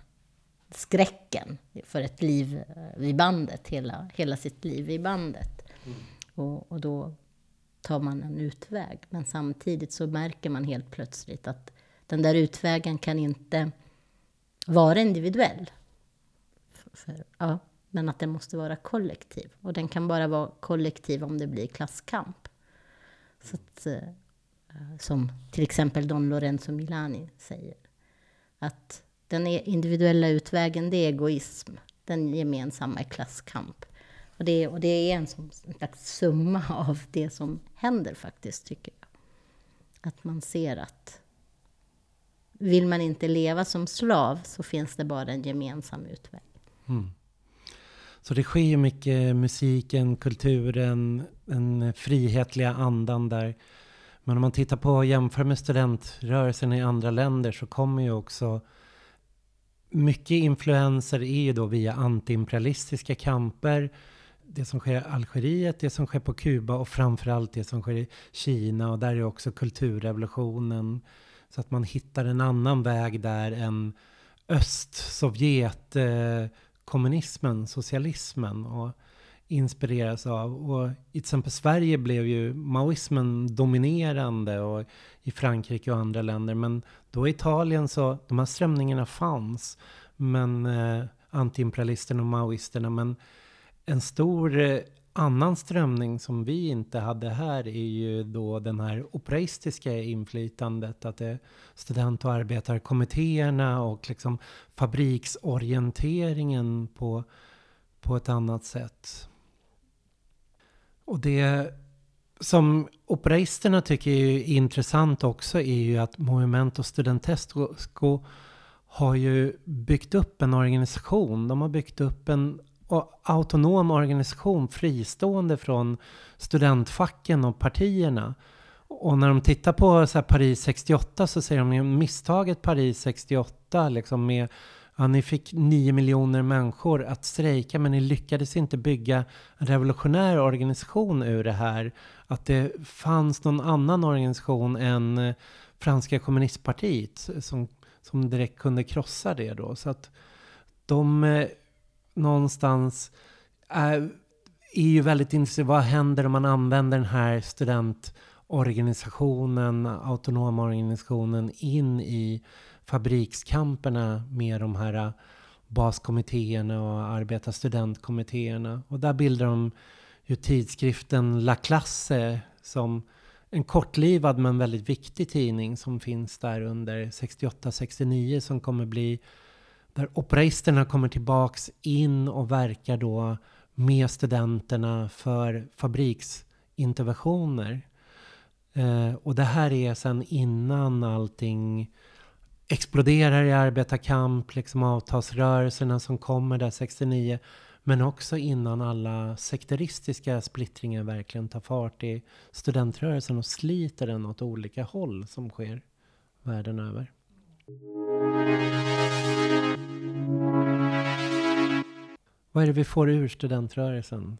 Skräcken för ett liv vid bandet, hela, hela sitt liv vid bandet. Mm. Och, och då tar man en utväg. Men samtidigt så märker man helt plötsligt att den där utvägen kan inte vara individuell. För, för, ja, men att den måste vara kollektiv. Och den kan bara vara kollektiv om det blir klasskamp. Så att, eh, som till exempel Don Lorenzo Milani säger. Att den e-, individuella utvägen, det är egoism. Den gemensamma är klasskamp. Och det, och det är en, som, en slags summa av det som händer faktiskt, tycker jag. Att man ser att vill man inte leva som slav så finns det bara en gemensam utväg. Mm. Så det sker ju mycket musiken, kulturen, den frihetliga andan där. Men om man tittar på och jämför med studentrörelsen i andra länder så kommer ju också mycket influenser är ju då via antiimperialistiska kamper. Det som sker i Algeriet, det som sker på Kuba och framförallt det som sker i Kina. Och där är också kulturrevolutionen. Så att man hittar en annan väg där än öst, Sovjet, eh, kommunismen, socialismen och inspireras av. Och i till exempel Sverige blev ju maoismen dominerande och i Frankrike och andra länder. Men då i Italien så, de här strömningarna fanns. Men eh, antiimperialisterna och maoisterna. Men en stor eh, annan strömning som vi inte hade här är ju då den här operaistiska inflytandet. Att det är student och arbetarkommittéerna och liksom fabriksorienteringen på, på ett annat sätt. Och det som operaisterna tycker är intressant också är ju att Movimento Studentesco har ju byggt upp en organisation. De har byggt upp en autonom organisation fristående från studentfacken och partierna. Och när de tittar på så Paris 68 så säger de ju misstaget Paris 68 liksom med Ja, ni fick nio miljoner människor att strejka men ni lyckades inte bygga en revolutionär organisation ur det här. Att det fanns någon annan organisation än eh, franska kommunistpartiet som, som direkt kunde krossa det då. Så att de eh, någonstans är, är ju väldigt intresserad. Vad händer om man använder den här studentorganisationen, autonoma organisationen in i fabrikskamperna med de här baskommittéerna och arbetarstudentkommittéerna. Och där bildar de ju tidskriften La Classe som en kortlivad men väldigt viktig tidning som finns där under 68-69 som kommer bli där operaisterna kommer tillbaks in och verkar då med studenterna för fabriksinterventioner. Eh, och det här är sen innan allting exploderar i arbetarkamp, liksom avtalsrörelserna som kommer där 69. Men också innan alla sekteristiska splittringar verkligen tar fart i studentrörelsen och sliter den åt olika håll som sker världen över. Vad är det vi får ur studentrörelsen?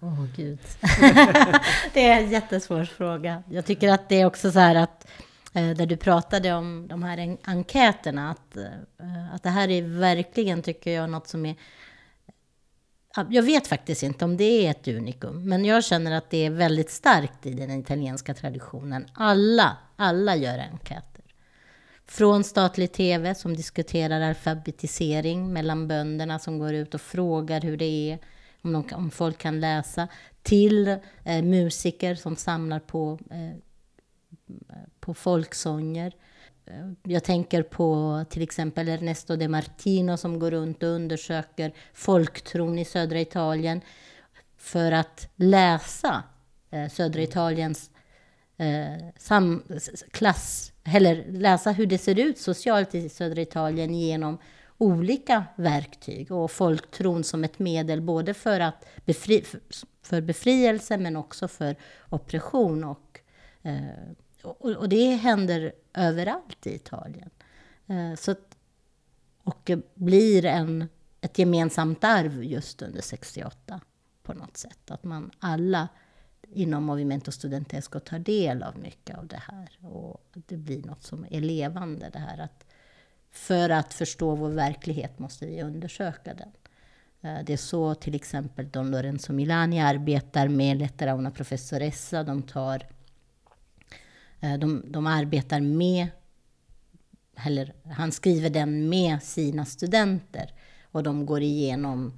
Åh oh, gud. det är en jättesvår fråga. Jag tycker att det är också så här att eh, där du pratade om de här enkäterna, att, eh, att det här är verkligen, tycker jag, något som är jag vet faktiskt inte om det är ett unikum, men jag känner att det är väldigt starkt i den italienska traditionen. Alla, alla gör enkäter. Från statlig tv som diskuterar alfabetisering mellan bönderna som går ut och frågar hur det är, om, de, om folk kan läsa, till eh, musiker som samlar på, eh, på folksånger. Eh, jag tänker på till exempel Ernesto de Martino som går runt och undersöker folktron i södra Italien för att läsa eh, södra Italiens eh, sam, klass, eller läsa hur det ser ut socialt i södra Italien genom olika verktyg och folktron som ett medel både för, att befri, för befrielse men också för oppression och eh, och, och, det händer överallt i Italien. Eh, så och blir en, ett gemensamt arv just under 68 på något sätt. Att man alla inom Movimento Studentesco tar del av mycket av det här. Och det blir något som är levande, det här att för att förstå vår verklighet måste vi undersöka den. Eh, det är så till exempel Don Lorenzo Milani arbetar med Lettera una professoressa. De tar eh, de, de arbetar med, eller han skriver den med sina studenter och de går igenom eh,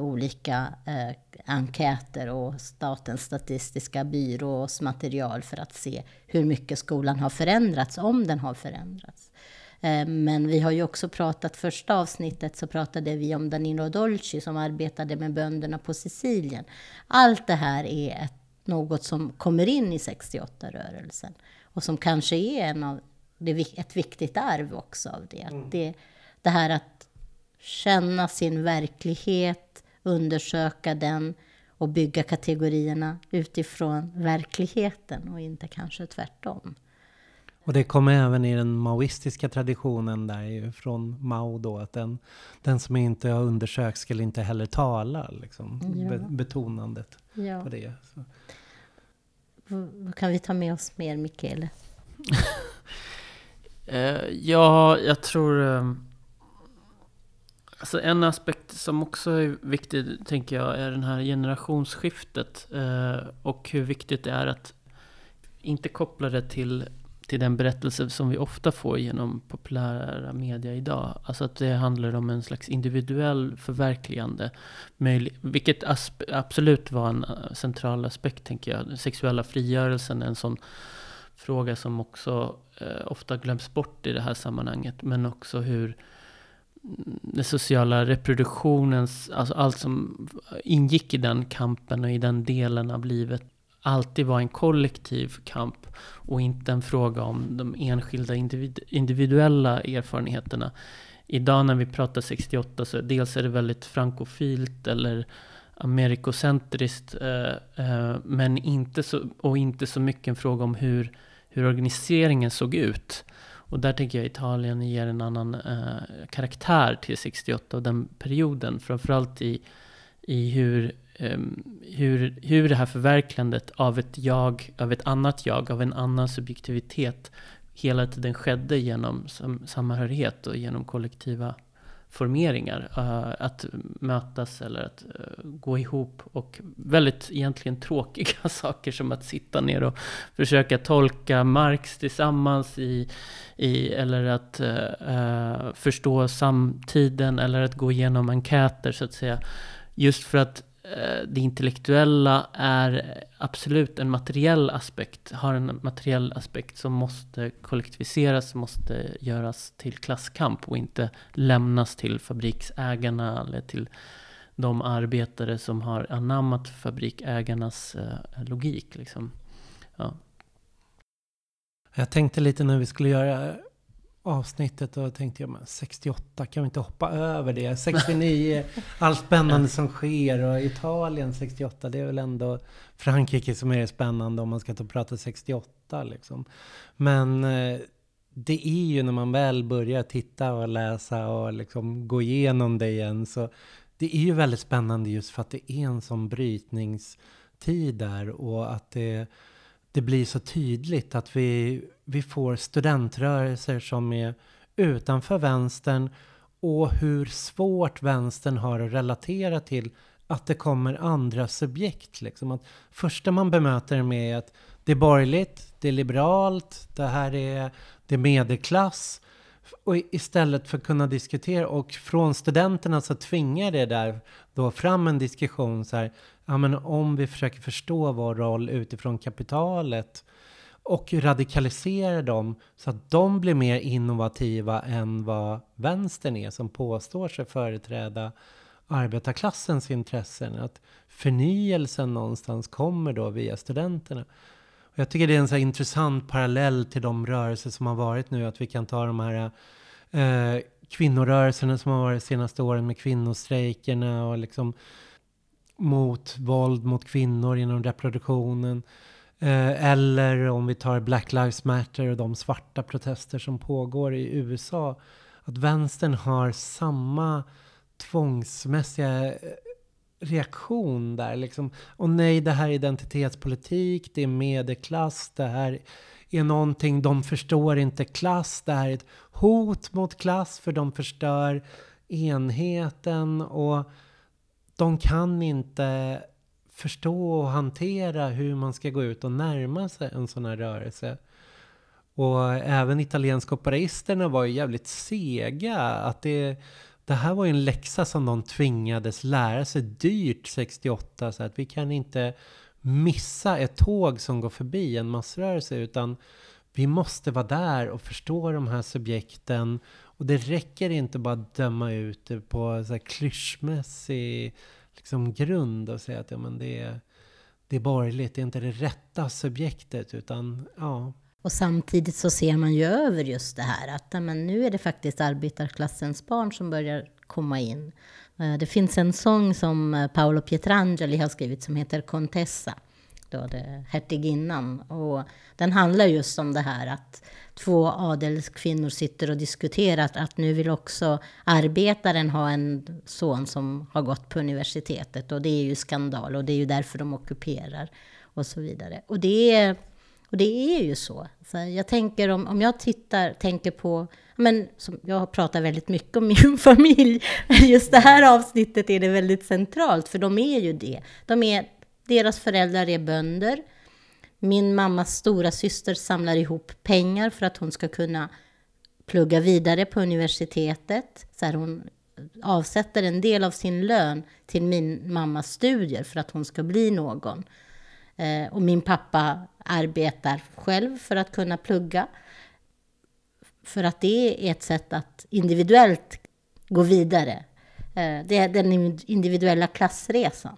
olika eh, enkäter och Statens statistiska byrås material för att se hur mycket skolan har förändrats, om den har förändrats. Eh, men vi har ju också pratat, första avsnittet så pratade vi om Danilo Dolci som arbetade med bönderna på Sicilien. Allt det här är ett, något som kommer in i 68-rörelsen. Och som kanske är en av, ett viktigt arv också av det. Mm. det. Det här att känna sin verklighet, undersöka den och bygga kategorierna utifrån verkligheten och inte kanske tvärtom. Och det kommer även i den maoistiska traditionen där från Mao då att den, den som inte har undersökt skulle inte heller tala, liksom, ja. be, betonandet ja. på det. Så. Vad kan vi ta med oss mer, Mikael? eh, ja, jag tror... Eh, alltså en aspekt som också är viktig, tänker jag, är det här generationsskiftet. Eh, och hur viktigt det är att inte koppla det till till den berättelse som vi ofta får genom populära media idag. Alltså att det handlar om en slags individuell förverkligande. Vilket absolut var en eh, central aspekt, tänker jag. Den sexuella frigörelsen är en sån fråga som också eh, ofta glöms bort i det här sammanhanget. Men också hur den sociala reproduktionens, alltså allt som ingick i den kampen och i den delen av livet alltid var en kollektiv kamp och inte en fråga om de enskilda individ individuella erfarenheterna. Idag när vi pratar 68 så dels är det väldigt frankofilt eller amerikocentriskt eh, eh, men inte så, och inte så mycket en fråga om hur, hur organiseringen såg ut. Och där tänker jag Italien ger en annan eh, karaktär till 68 och den perioden. Framförallt i, i hur eh, hur, hur det här förverkligandet av ett jag, av ett annat jag, av en annan subjektivitet hela tiden skedde genom sam samhörighet och genom kollektiva formeringar. Eh, att mötas eller att eh, gå ihop och väldigt egentligen tråkiga saker som att sitta ner och försöka tolka Marx tillsammans i, i eller att uh, förstå samtiden eller att gå igenom enkäter så att säga. Just för att Eh, det intellektuella är absolut en materiell aspekt, har en materiell aspekt som måste kollektiviseras, måste göras till klasskamp och inte lämnas till fabriksägarna eller till de arbetare som har anammat fabrikägarnas eh, logik. Liksom. Ja. Jag tänkte lite när vi skulle göra avsnittet och tänkte jag, men 68, kan vi inte hoppa över det? 69, allt spännande som sker och Italien 68, det är väl ändå Frankrike som är det spännande om man ska ta och prata 68 liksom. Men eh, det är ju när man väl börjar titta och läsa och liksom gå igenom det igen så det är ju väldigt spännande just för att det är en sån brytningstid där och att det det blir så tydligt att vi, vi får studentrörelser som är utanför vänstern och hur svårt vänstern har att relatera till att det kommer andra subjekt. Liksom. Att första man bemöter med är att det är borgerligt, det är liberalt, det här är, det är medelklass. Och istället för att kunna diskutera, och från studenterna så tvingar det där då fram en diskussion så här, ja men om vi försöker förstå vår roll utifrån kapitalet och radikalisera dem så att de blir mer innovativa än vad vänstern är som påstår sig företräda arbetarklassens intressen. Att förnyelsen någonstans kommer då via studenterna. Och jag tycker det är en så intressant parallell till de rörelser som har varit nu, att vi kan ta de här eh, kvinnorörelserna som har varit de senaste åren med kvinnostrejkerna och liksom mot våld mot kvinnor inom reproduktionen. Eh, eller om vi tar Black Lives Matter och de svarta protester som pågår i USA. Att vänstern har samma tvångsmässiga eh, reaktion där. Liksom. Och nej, det här är identitetspolitik, det är medelklass, det här är någonting, de förstår inte klass, det här är ett hot mot klass för de förstör enheten och de kan inte förstå och hantera hur man ska gå ut och närma sig en sån här rörelse. Och även italienska operaisterna var ju jävligt sega. Att det, det här var ju en läxa som de tvingades lära sig dyrt 68. Så att vi kan inte missa ett tåg som går förbi en massrörelse. Utan vi måste vara där och förstå de här subjekten. Och det räcker inte bara att döma ut det på så här klyschmässig liksom grund och säga att ja, men det, är, det är borgerligt, det är inte det rätta subjektet utan ja. Och samtidigt så ser man ju över just det här att men nu är det faktiskt arbetarklassens barn som börjar komma in. Eh, det finns en sång som eh, Paolo Pietrangeli har skrivit som heter Contessa då, det, hertiginnan. Och den handlar just om det här att två adelskvinnor sitter och diskuterar att nu vill också arbetaren ha en son som har gått på universitetet. Och det är ju skandal och det är ju därför de ockuperar och så vidare. Och det är, och det är ju så. så jag tänker om, om jag tittar, tänker på men som jag har pratat väldigt mycket om min familj. Just det här avsnittet är det väldigt centralt, för de är ju det. De är deras föräldrar är bönder. Min mammas stora syster samlar ihop pengar för att hon ska kunna plugga vidare på universitetet. Så här, hon avsätter en del av sin lön till min mammas studier för att hon ska bli någon. Eh, och min pappa arbetar själv för att kunna plugga. För att det är ett sätt att individuellt gå vidare. Eh, det är den individuella klassresan.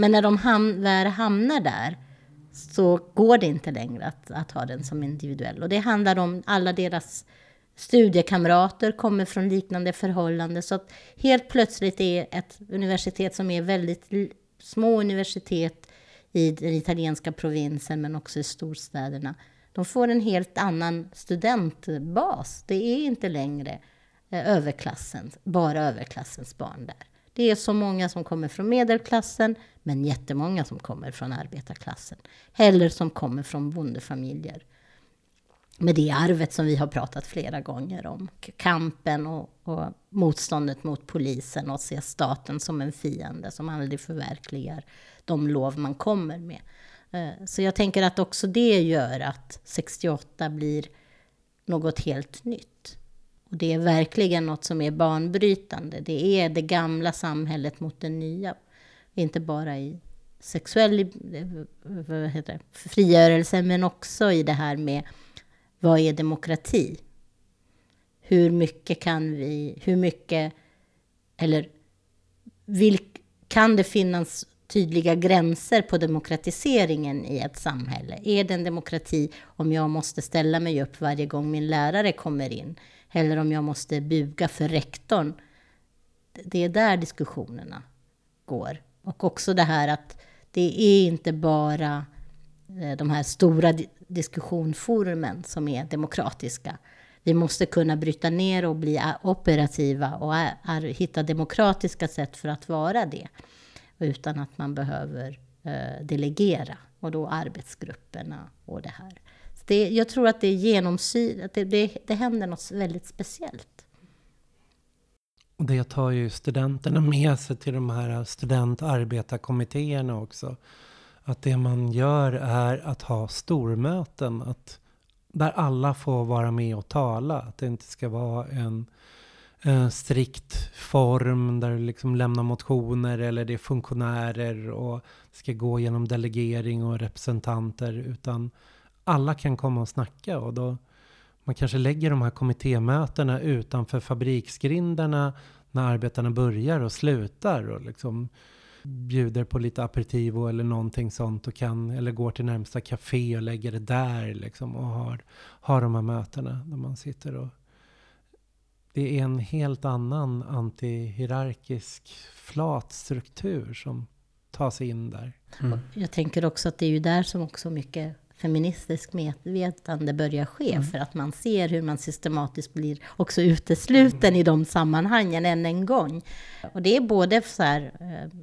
Men när de ham väl hamnar där så går det inte längre att, att ha den som individuell. Och det handlar om alla deras studiekamrater kommer från liknande förhållanden. Så att helt plötsligt är ett universitet som är väldigt små universitet i den italienska provinsen men också i storstäderna. De får en helt annan studentbas. Det är inte längre eh, överklassens, bara överklassens barn där. Det är så många som kommer från medelklassen, men jättemånga som kommer från arbetarklassen. Eller som kommer från bondefamiljer. Med det arvet som vi har pratat flera gånger om. Kampen och, och motståndet mot polisen och se staten som en fiende som aldrig förverkligar de lov man kommer med. Eh, så jag tänker att också det gör att 68 blir något helt nytt. Och det är verkligen något som är banbrytande. Det är det gamla samhället mot det nya. Inte bara i sexuell vad heter det, frigörelse, men också i det här med vad är demokrati? Hur mycket kan vi, hur mycket, eller vilk, kan det finnas tydliga gränser på demokratiseringen i ett samhälle? Är det en demokrati om jag måste ställa mig upp varje gång min lärare kommer in? Eller om jag måste buga för rektorn? Det är där diskussionerna går. Och också det här att det är inte bara eh, de här stora diskussionforumen som är demokratiska. Vi måste kunna bryta ner och bli operativa och hitta demokratiska sätt för att vara det. Utan att man behöver eh, delegera. Och då arbetsgrupperna och det här. Det, jag tror att det genomsyrar, det, det, det händer något väldigt speciellt. Och det tar ju studenterna med sig till de här studentarbetarkommittéerna också. Att det man gör är att ha stormöten. Att, där alla får vara med och tala. Att det inte ska vara en, en strikt form där du liksom lämnar motioner eller det är funktionärer och ska gå genom delegering och representanter. Utan alla kan komma och snacka. Och då man kanske lägger de här kommittémötena utanför fabriksgrindarna när arbetarna börjar och slutar och liksom bjuder på lite aperitivo eller någonting sånt och kan, eller går till närmsta café och lägger det där liksom och har, har de här mötena där man sitter och det är en helt annan antihierarkisk flat struktur som tas in där. Mm. Jag tänker också att det är ju där som också mycket feministisk medvetande börjar ske. Mm. För att man ser hur man systematiskt blir också utesluten mm. i de sammanhangen än en gång. Och det är både så här, eh,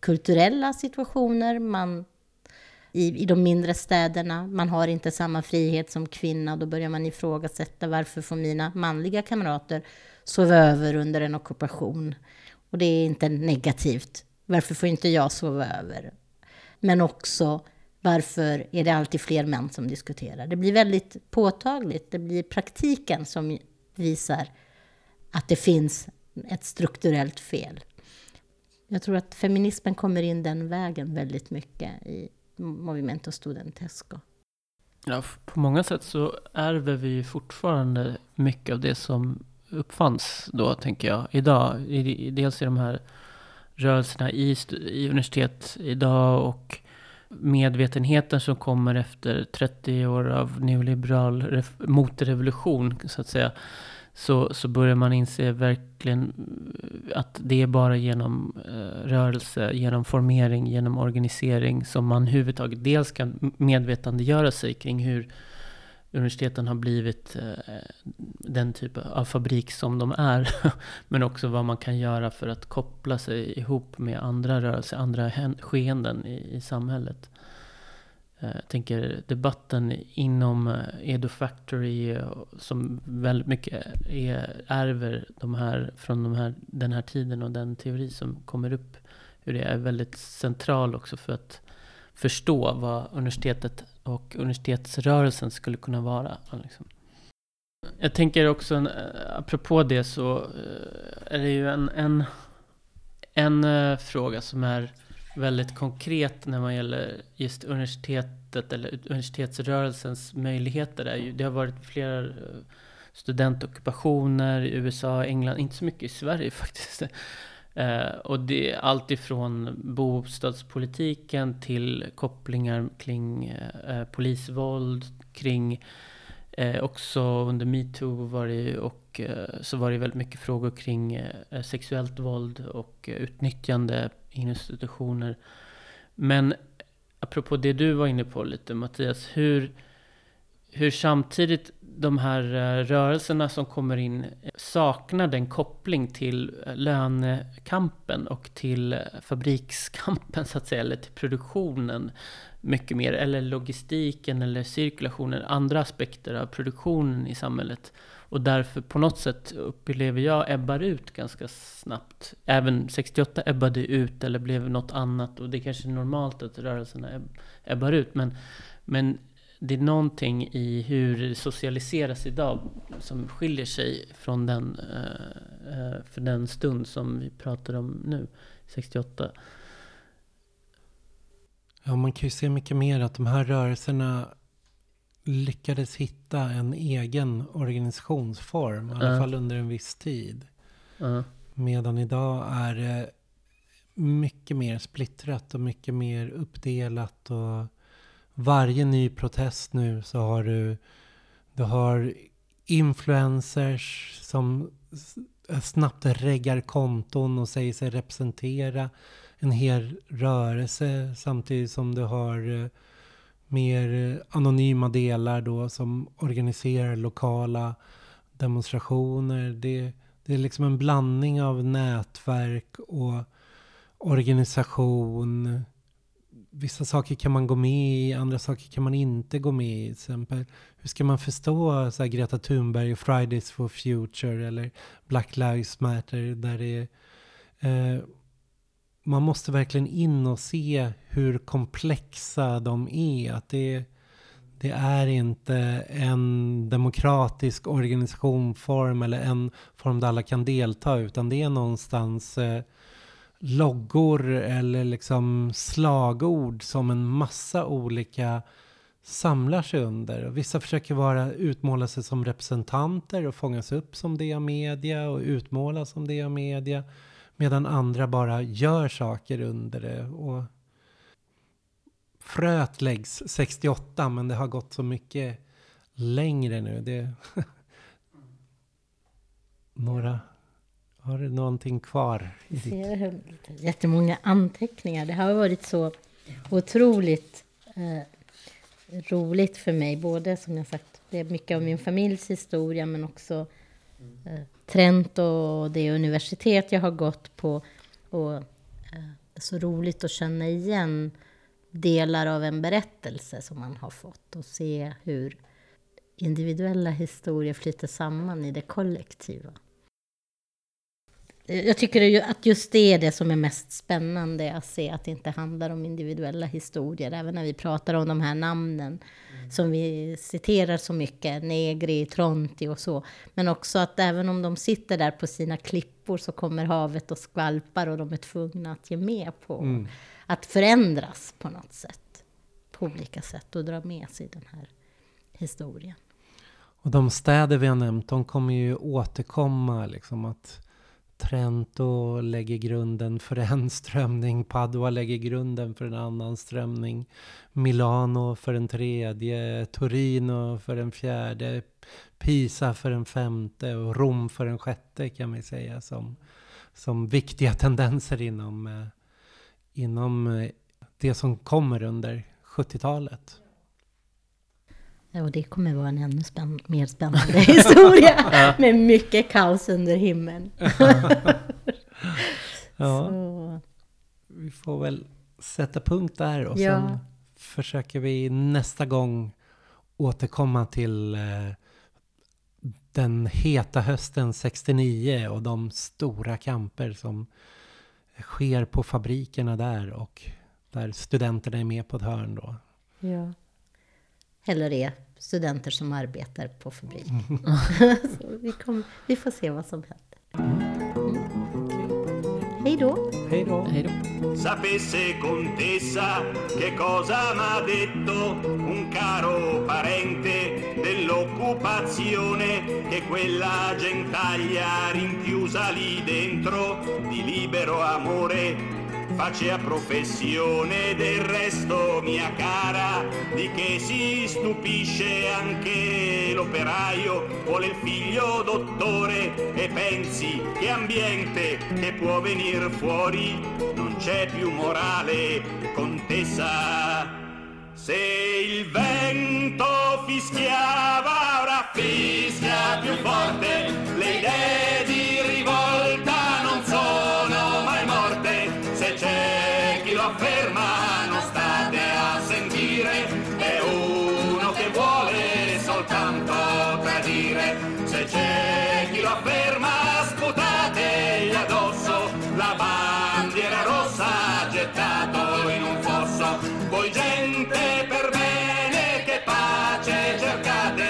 kulturella situationer, man, i, i de mindre städerna, man har inte samma frihet som kvinna. Då börjar man ifrågasätta varför får mina manliga kamrater sova över under en ockupation? Och det är inte negativt. Varför får inte jag sova över? Men också varför är det alltid fler män som diskuterar? Det blir väldigt påtagligt. Det blir praktiken som visar att det finns ett strukturellt fel. Jag tror att feminismen kommer in den vägen väldigt mycket i Movimento Studentesco. Ja, på många sätt så ärver vi fortfarande mycket av det som uppfanns då, tänker jag, idag. dels i de här rörelserna i, i universitet idag och medvetenheten som kommer efter 30 år av neoliberal motrevolution, så att säga, så, så börjar man inse verkligen eh, att det är bara genom eh, rörelse, genom formering, genom organisering som man överhuvudtaget dels kan medvetandegöra sig kring hur universiteten har blivit eh, den typ av fabrik som de är. Men också vad man kan göra för att koppla sig ihop med andra rörelser, andra skeenden i, i samhället. Eh, jag tänker debatten inom eh, Edo Factory som väldigt mycket är, ärver de här, från de här, den här tiden och den teori som kommer upp. Hur det är väldigt central också för att förstå vad universitetet och universitetsrörelsen skulle kunna vara. Liksom. Jag tänker också, en, apropå det så eh, är det ju en, en, en eh, fråga som är väldigt konkret när man gäller just universitetet eller universitetsrörelsens möjligheter. Är ju, det har varit flera studentockupationer i USA, England, inte så mycket i Sverige faktiskt. Eh, och det är allt ifrån bostadspolitiken till kopplingar kring eh, eh polisvåld, kring eh, också under metoo var det och eh, så var det väldigt mycket frågor kring eh, eh sexuellt våld och eh, utnyttjande i institutioner. Men apropå det du var inne på lite Mattias, hur, hur samtidigt de här eh, rörelserna som kommer in saknar den koppling till eh, lönekampen och till eh, fabrikskampen så att säga, eller till produktionen mycket mer, eller logistiken eller cirkulationen, andra aspekter av produktionen i samhället. Och därför på något sätt upplever jag ebbar ut ganska snabbt. Även 68 ebbade ut eller blev något annat och det är kanske är normalt att rörelserna ebbar ut. Men, men det är någonting i hur det socialiseras idag som skiljer sig från den, eh, eh, för den stund som vi pratar om nu, 68. Ja, man kan ju se mycket mer att de här rörelserna lyckades hitta en egen organisationsform, i alla Ja. fall under en viss tid. Ja. Medan idag är det mycket mer splittrat och mycket mer uppdelat. Och varje ny protest nu så har du, du har influencers som eh, snabbt reggar konton och säger sig representera en hel rörelse samtidigt som du har eh, mer eh, anonyma delar då som organiserar lokala demonstrationer. Det, det är liksom en blandning av nätverk och organisation. Vissa saker kan man gå med i, andra saker kan man inte gå med i. Till exempel, hur ska man förstå så här, Greta Thunberg och Fridays for Future eller Black Lives Matter där det är, eh, man måste verkligen in och se hur komplexa de är. Att det, det är inte en demokratisk organisationform eller en form där alla kan delta utan det är någonstans eh, loggor eller liksom slagord som en massa olika samlar sig under. Och vissa försöker vara, utmåla sig som representanter och fångas upp som det av media och utmålas som det av media. Medan andra bara gör saker under det. Och fröet läggs 68 men det har gått så mycket längre nu. Det Några, har du någonting kvar? I Jag ditt? jättemånga anteckningar. Det har varit så otroligt eh, roligt för mig. Både som jag sagt, det är mycket av min familjs historia men också eh, Trent och det universitet jag har gått på. Och eh, det är så roligt att känna igen delar av en berättelse som man har fått och se hur individuella historier flyter samman i det kollektiva. Jag tycker att just det är det som är mest spännande att se att det inte handlar om individuella historier. Även när vi pratar om de här namnen som vi citerar så mycket, Negri, Tronti och så. Men också att även om de sitter där på sina klippor så kommer havet och skvalpar och de är tvungna att ge med på Mm. att förändras på något sätt. På olika sätt och dra med sig den här historien. Och de städer vi har nämnt, de kommer ju återkomma. Liksom att Trento lägger grunden för en strömning, Padua lägger grunden för en annan strömning, Milano för en tredje, Torino för en fjärde, Pisa för en femte och Rom för en sjätte kan vi säga som, som viktiga tendenser inom, eh, inom eh, det som kommer under 70-talet. Ja, och det kommer vara en ännu spänn mer spännande historia med mycket kaos under himlen. Ja. Så, Vi får väl sätta punkt där och Ja. sen försöker vi nästa gång återkomma till eh, den heta hösten 69 och de stora kamper som sker på fabrikerna där och där studenterna är med på ett hörn då. ja. Eller är studenter som arbetar på fabrik. Så vi, kom, vi får se vad som händer. Mm. Hej då! Hej då! Hej då. Sapesse contessa che cosa m'ha detto un caro parente dell'occupazione che quella gentaglia rinchiusa lì dentro di libero amore facea professione del resto mia cara di che si stupisce anche l'operaio. Vuole il figlio dottore e pensi che ambiente che può venir fuori non c'è più morale contessa. Se il vento fischiava ora fischia più forte le idee di